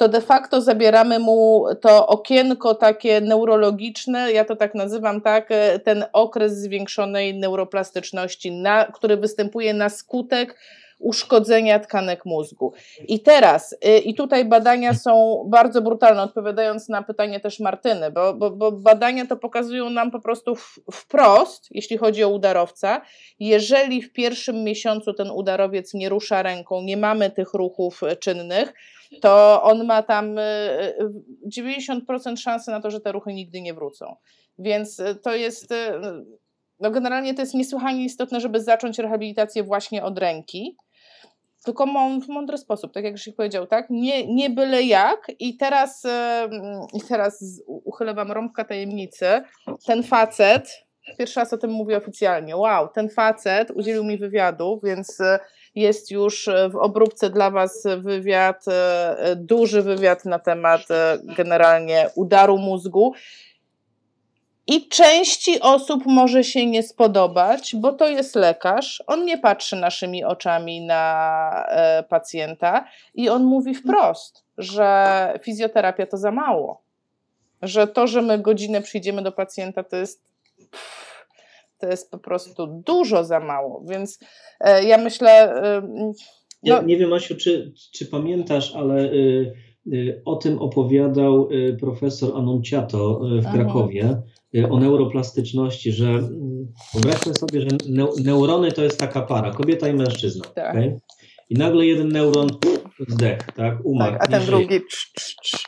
to de facto zabieramy mu to okienko takie neurologiczne, ja to tak nazywam, tak, e, ten okres zwiększonej neuroplastyczności, na, który występuje na skutek uszkodzenia tkanek mózgu. I teraz, y, i tutaj badania są bardzo brutalne, odpowiadając na pytanie też Martyny, bo, bo, bo badania to pokazują nam po prostu wprost, jeśli chodzi o udarowca, jeżeli w pierwszym miesiącu ten udarowiec nie rusza ręką, nie mamy tych ruchów czynnych, to on ma tam 90% y, y, szansy na to, że te ruchy nigdy nie wrócą. Więc to jest no generalnie to jest niesłychanie istotne, żeby zacząć rehabilitację właśnie od ręki. Tylko w mądry sposób, tak jak Krzysiek powiedział, tak? Nie, nie byle jak. I teraz, teraz uchylę wam rąbka tajemnicy, ten facet, pierwszy raz o tym mówię oficjalnie, wow, ten facet udzielił mi wywiadu, więc e, jest już w obróbce dla was wywiad, e, duży wywiad na temat e, generalnie udaru mózgu i części osób może się nie spodobać, bo to jest lekarz, on nie patrzy naszymi oczami na e, pacjenta i on mówi wprost, że fizjoterapia to za mało. Że to, że my godzinę przyjdziemy do pacjenta, to jest. to jest po prostu dużo za mało. Więc e, ja myślę. E, no... ja nie wiem, Asiu, czy, czy pamiętasz, ale. Y, y, o tym opowiadał y, profesor Anunciato w Krakowie, o neuroplastyczności, że mm, wyobraźmy sobie, że neurony to jest taka para, kobieta i mężczyzna. Tak. Okay? I nagle jeden neuron zdech, tak, umarł. Tak, a ten drugi.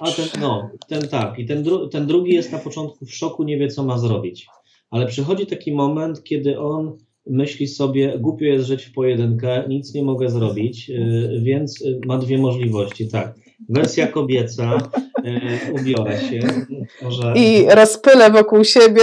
A ten, no, ten tak. I ten, dru ten drugi jest na początku w szoku, nie wie co ma zrobić. Ale przychodzi taki moment, kiedy on myśli sobie, głupio jest żyć w pojedynkę, nic nie mogę zrobić, y, więc ma dwie możliwości, tak. Wersja kobieca, e, ubiorę się. Może... I rozpylę wokół siebie.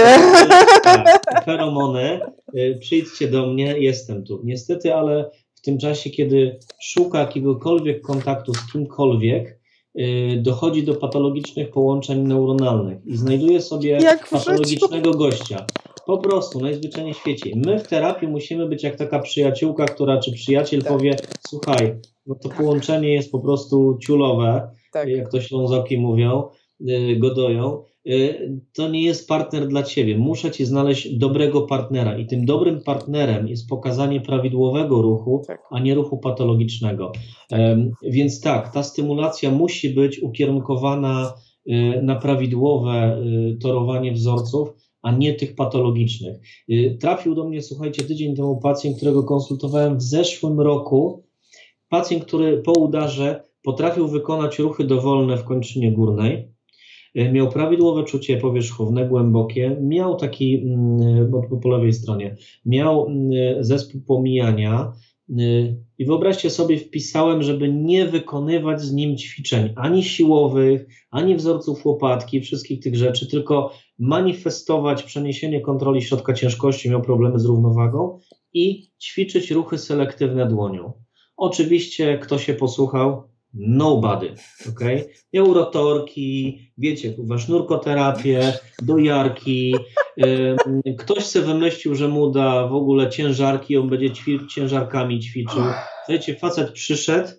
Tak, feromony, e, przyjdźcie do mnie, jestem tu. Niestety, ale w tym czasie, kiedy szuka jakiegokolwiek kontaktu z kimkolwiek, e, dochodzi do patologicznych połączeń neuronalnych i znajduje sobie patologicznego gościa. Po prostu, najzwyczajniej w świecie. My w terapii musimy być jak taka przyjaciółka, która czy przyjaciel tak. powie, słuchaj, no to połączenie jest po prostu ciulowe, tak. jak to Ślązoki mówią, y, godoją. Y, to nie jest partner dla ciebie. Muszę ci znaleźć dobrego partnera i tym dobrym partnerem jest pokazanie prawidłowego ruchu, tak. a nie ruchu patologicznego. Tak. Więc tak, ta stymulacja musi być ukierunkowana y, na prawidłowe torowanie wzorców, a nie tych patologicznych. Trafił do mnie, słuchajcie, tydzień temu pacjent, którego konsultowałem w zeszłym roku, Pacjent, który po udarze potrafił wykonać ruchy dowolne w kończynie górnej, e, miał prawidłowe czucie powierzchowne, głębokie, miał taki, mm, po lewej stronie, miał mm, zespół pomijania e, i wyobraźcie sobie, wpisałem, żeby nie wykonywać z nim ćwiczeń ani siłowych, ani wzorców łopatki, wszystkich tych rzeczy, tylko manifestować przeniesienie kontroli środka ciężkości, miał problemy z równowagą i ćwiczyć ruchy selektywne dłonią. Oczywiście, kto się posłuchał? Nobody, ok? Miał rotorki, wiecie, kurwa, sznurkoterapię, dojarki. Ktoś sobie wymyślił, że mu da w ogóle ciężarki, on będzie ćwi ciężarkami ćwiczył. Słuchajcie, facet przyszedł,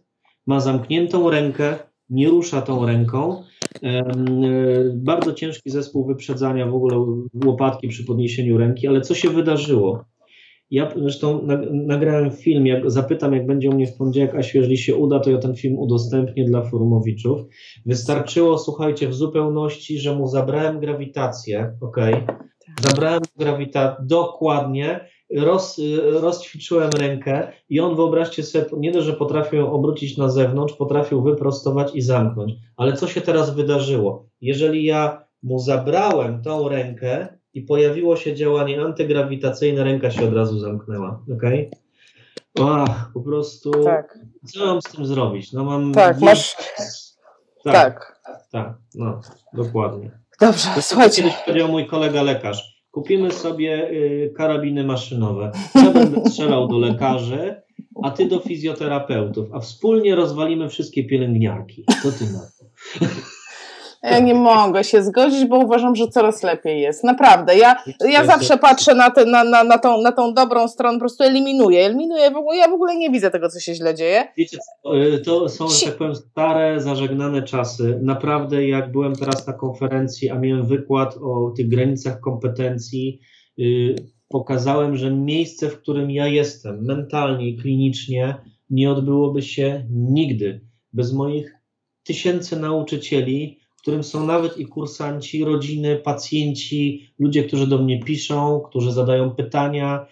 ma zamkniętą rękę, nie rusza tą ręką. Bardzo ciężki zespół wyprzedzania w ogóle łopatki przy podniesieniu ręki, ale co się wydarzyło? Ja zresztą nagrałem film, jak zapytam, jak będzie u mnie w poniedziałek, a jeżeli się uda, to ja ten film udostępnię dla forumowiczów. Wystarczyło, słuchajcie, w zupełności, że mu zabrałem grawitację, ok? Zabrałem grawitację dokładnie, roz, rozćwiczyłem rękę i on, wyobraźcie sobie, nie dość, że potrafił ją obrócić na zewnątrz, potrafił wyprostować i zamknąć. Ale co się teraz wydarzyło? Jeżeli ja mu zabrałem tą rękę, i pojawiło się działanie antygrawitacyjne, ręka się od razu zamknęła. Ok? Ach, po prostu. Tak. Co mam z tym zrobić? No mam. Tak, masz. Tak, tak. Tak, no, dokładnie. Dobrze, to słuchajcie. Kiedyś powiedział mój kolega lekarz. Kupimy sobie y, karabiny maszynowe. Ja będę strzelał do lekarzy, a ty do fizjoterapeutów, a wspólnie rozwalimy wszystkie pielęgniarki. Co ty na to? Ja nie mogę się zgodzić, bo uważam, że coraz lepiej jest. Naprawdę. Ja, ja zawsze patrzę na, te, na, na, na, tą, na tą dobrą stronę, po prostu eliminuję. Eliminuję, bo ja w ogóle nie widzę tego, co się źle dzieje. Wiecie, e, to są, że tak powiem, stare, zażegnane czasy. Naprawdę, jak byłem teraz na konferencji, a miałem wykład o tych granicach kompetencji, yy, pokazałem, że miejsce, w którym ja jestem, mentalnie i klinicznie, nie odbyłoby się nigdy bez moich tysięcy nauczycieli, w którym są nawet i kursanci, rodziny, pacjenci, ludzie, którzy do mnie piszą, którzy zadają pytania,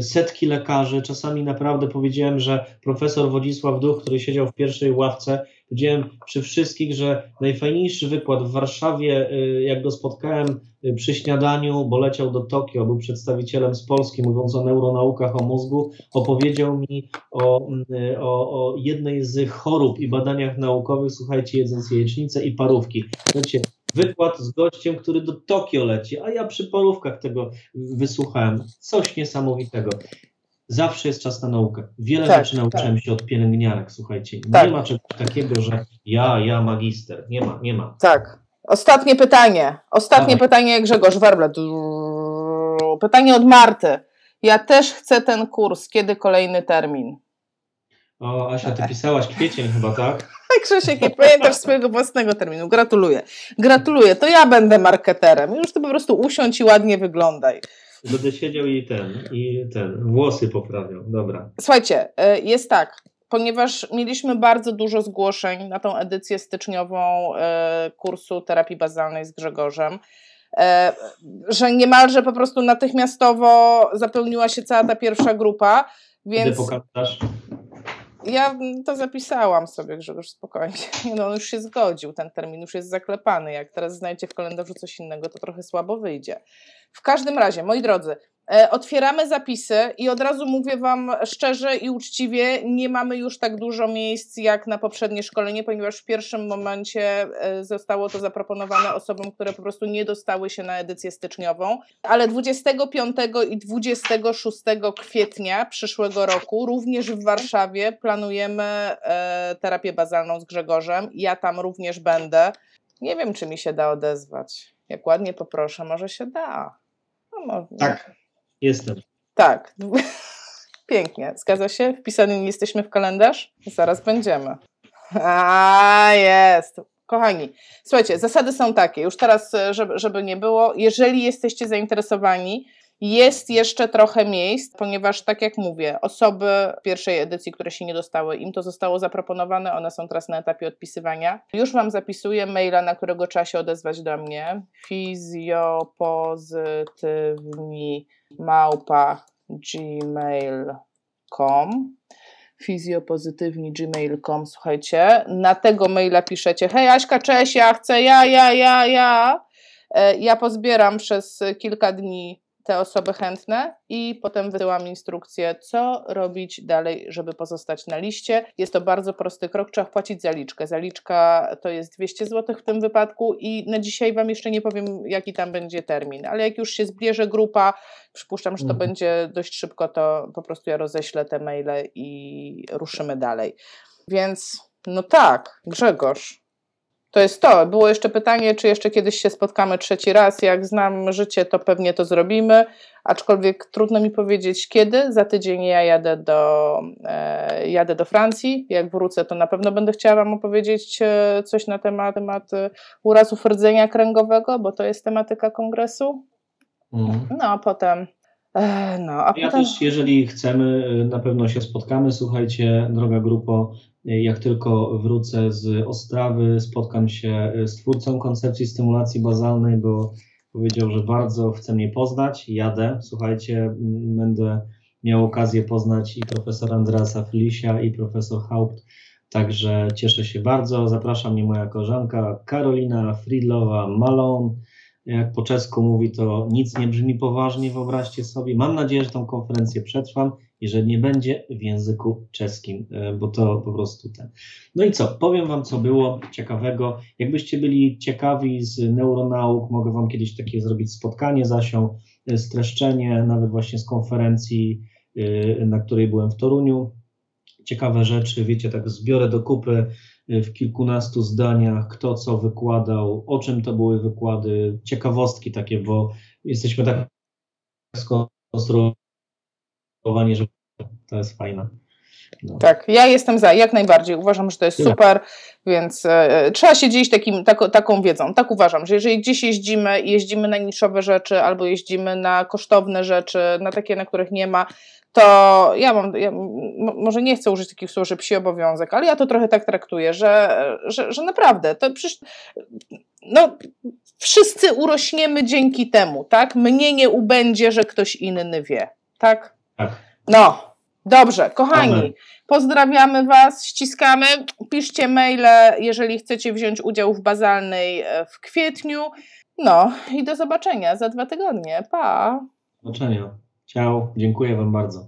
setki lekarzy. Czasami naprawdę powiedziałem, że profesor Wodzisław Duch, który siedział w pierwszej ławce, Powiedziałem przy wszystkich, że najfajniejszy wykład w Warszawie, y, jak go spotkałem y, przy śniadaniu, bo leciał do Tokio, był przedstawicielem z Polski, mówiąc o neuronaukach, o mózgu, opowiedział mi o, y, o, o jednej z chorób i badaniach naukowych, słuchajcie, jedząc jajecznicę i parówki. Słuchajcie, wykład z gościem, który do Tokio leci, a ja przy parówkach tego wysłuchałem. Coś niesamowitego. Zawsze jest czas na naukę. Wiele tak, rzeczy nauczyłem tak. się od pielęgniarek, słuchajcie. Tak. Nie ma czegoś takiego, że ja, ja magister. Nie ma, nie ma. Tak. Ostatnie pytanie. Ostatnie Dawaj. pytanie Grzegorz Werble. Pytanie od Marty. Ja też chcę ten kurs. Kiedy kolejny termin? O, Asia, ty pisałaś kwiecień chyba, tak? Krzysiek, nie pamiętasz swojego własnego terminu. Gratuluję. Gratuluję. To ja będę marketerem. Już ty po prostu usiądź i ładnie wyglądaj. Będę siedział i ten, i ten, włosy poprawiał. Dobra. Słuchajcie, y, jest tak, ponieważ mieliśmy bardzo dużo zgłoszeń na tą edycję styczniową y, kursu terapii bazalnej z Grzegorzem, y, że niemalże po prostu natychmiastowo zapełniła się cała ta pierwsza grupa, więc... Kiedy pokażesz? Ja to zapisałam sobie, Grzegorz, spokojnie. No, on już się zgodził, ten termin już jest zaklepany. Jak teraz znajdziecie w kalendarzu coś innego, to trochę słabo wyjdzie. W każdym razie, moi drodzy, E, otwieramy zapisy i od razu mówię Wam szczerze i uczciwie, nie mamy już tak dużo miejsc jak na poprzednie szkolenie, ponieważ w pierwszym momencie e, zostało to zaproponowane osobom, które po prostu nie dostały się na edycję styczniową, ale 25 i 26 kwietnia przyszłego roku również w Warszawie planujemy e, terapię bazalną z Grzegorzem. Ja tam również będę. Nie wiem, czy mi się da odezwać. Jak ładnie poproszę, może się da. No, tak. Jestem. Tak. Pięknie. Zgadza się? Wpisany nie jesteśmy w kalendarz? Zaraz będziemy. A, jest. Kochani, słuchajcie, zasady są takie, już teraz, żeby, żeby nie było, jeżeli jesteście zainteresowani, jest jeszcze trochę miejsc, ponieważ tak jak mówię, osoby pierwszej edycji, które się nie dostały, im to zostało zaproponowane, one są teraz na etapie odpisywania. Już Wam zapisuję maila, na którego trzeba się odezwać do mnie. Fizjopozytywni małpa słuchajcie, na tego maila piszecie, hej Aśka, cześć, ja chcę, ja, ja, ja, ja, e, ja pozbieram przez kilka dni te osoby chętne i potem wysyłam instrukcję, co robić dalej, żeby pozostać na liście. Jest to bardzo prosty krok, trzeba płacić zaliczkę. Zaliczka to jest 200 zł w tym wypadku i na dzisiaj Wam jeszcze nie powiem, jaki tam będzie termin, ale jak już się zbierze grupa, przypuszczam, że to mhm. będzie dość szybko, to po prostu ja roześlę te maile i ruszymy dalej. Więc no tak, Grzegorz, to jest to. Było jeszcze pytanie, czy jeszcze kiedyś się spotkamy trzeci raz. Jak znam życie, to pewnie to zrobimy, aczkolwiek trudno mi powiedzieć kiedy. Za tydzień ja jadę do, e, jadę do Francji. Jak wrócę, to na pewno będę chciała Wam opowiedzieć e, coś na temat, temat e, urazów rdzenia kręgowego, bo to jest tematyka kongresu. Mhm. No a potem. No, a ja potem... też, jeżeli chcemy, e, na pewno się spotkamy. Słuchajcie, droga grupo, jak tylko wrócę z Ostrawy, spotkam się z twórcą koncepcji stymulacji bazalnej, bo powiedział, że bardzo chce mnie poznać. Jadę, słuchajcie, będę miał okazję poznać i profesor Andreasa Felicia, i profesor Haupt. Także cieszę się bardzo. Zaprasza mnie moja koleżanka Karolina Friedlowa Malone jak po czesku mówi, to nic nie brzmi poważnie, wyobraźcie sobie. Mam nadzieję, że tą konferencję przetrwam i że nie będzie w języku czeskim, e, bo to po prostu ten. No i co? Powiem Wam, co było ciekawego. Jakbyście byli ciekawi z neuronauk, mogę Wam kiedyś takie zrobić spotkanie z Asią, e, streszczenie, nawet właśnie z konferencji, e, na której byłem w Toruniu. Ciekawe rzeczy, wiecie, tak zbiorę do kupy w kilkunastu zdaniach, kto co wykładał, o czym to były wykłady, ciekawostki takie, bo jesteśmy tak skonstruowani, że to jest fajne. No. Tak, ja jestem za, jak najbardziej. Uważam, że to jest super, więc e, trzeba się dzielić takim, tako, taką wiedzą. Tak uważam, że jeżeli gdzieś jeździmy i jeździmy na niszowe rzeczy albo jeździmy na kosztowne rzeczy, na takie, na których nie ma, to ja mam, ja, może nie chcę użyć takich słów, że psi obowiązek, ale ja to trochę tak traktuję, że, że, że naprawdę, to przecież, no, wszyscy urośniemy dzięki temu, tak? Mnie nie ubędzie, że ktoś inny wie, tak? Tak. No, Dobrze, kochani, Amen. Pozdrawiamy Was, ściskamy. Piszcie maile, jeżeli chcecie wziąć udział w bazalnej e, w kwietniu. No i do zobaczenia za dwa tygodnie. Pa! Do zobaczenia. Ciao, dziękuję Wam bardzo.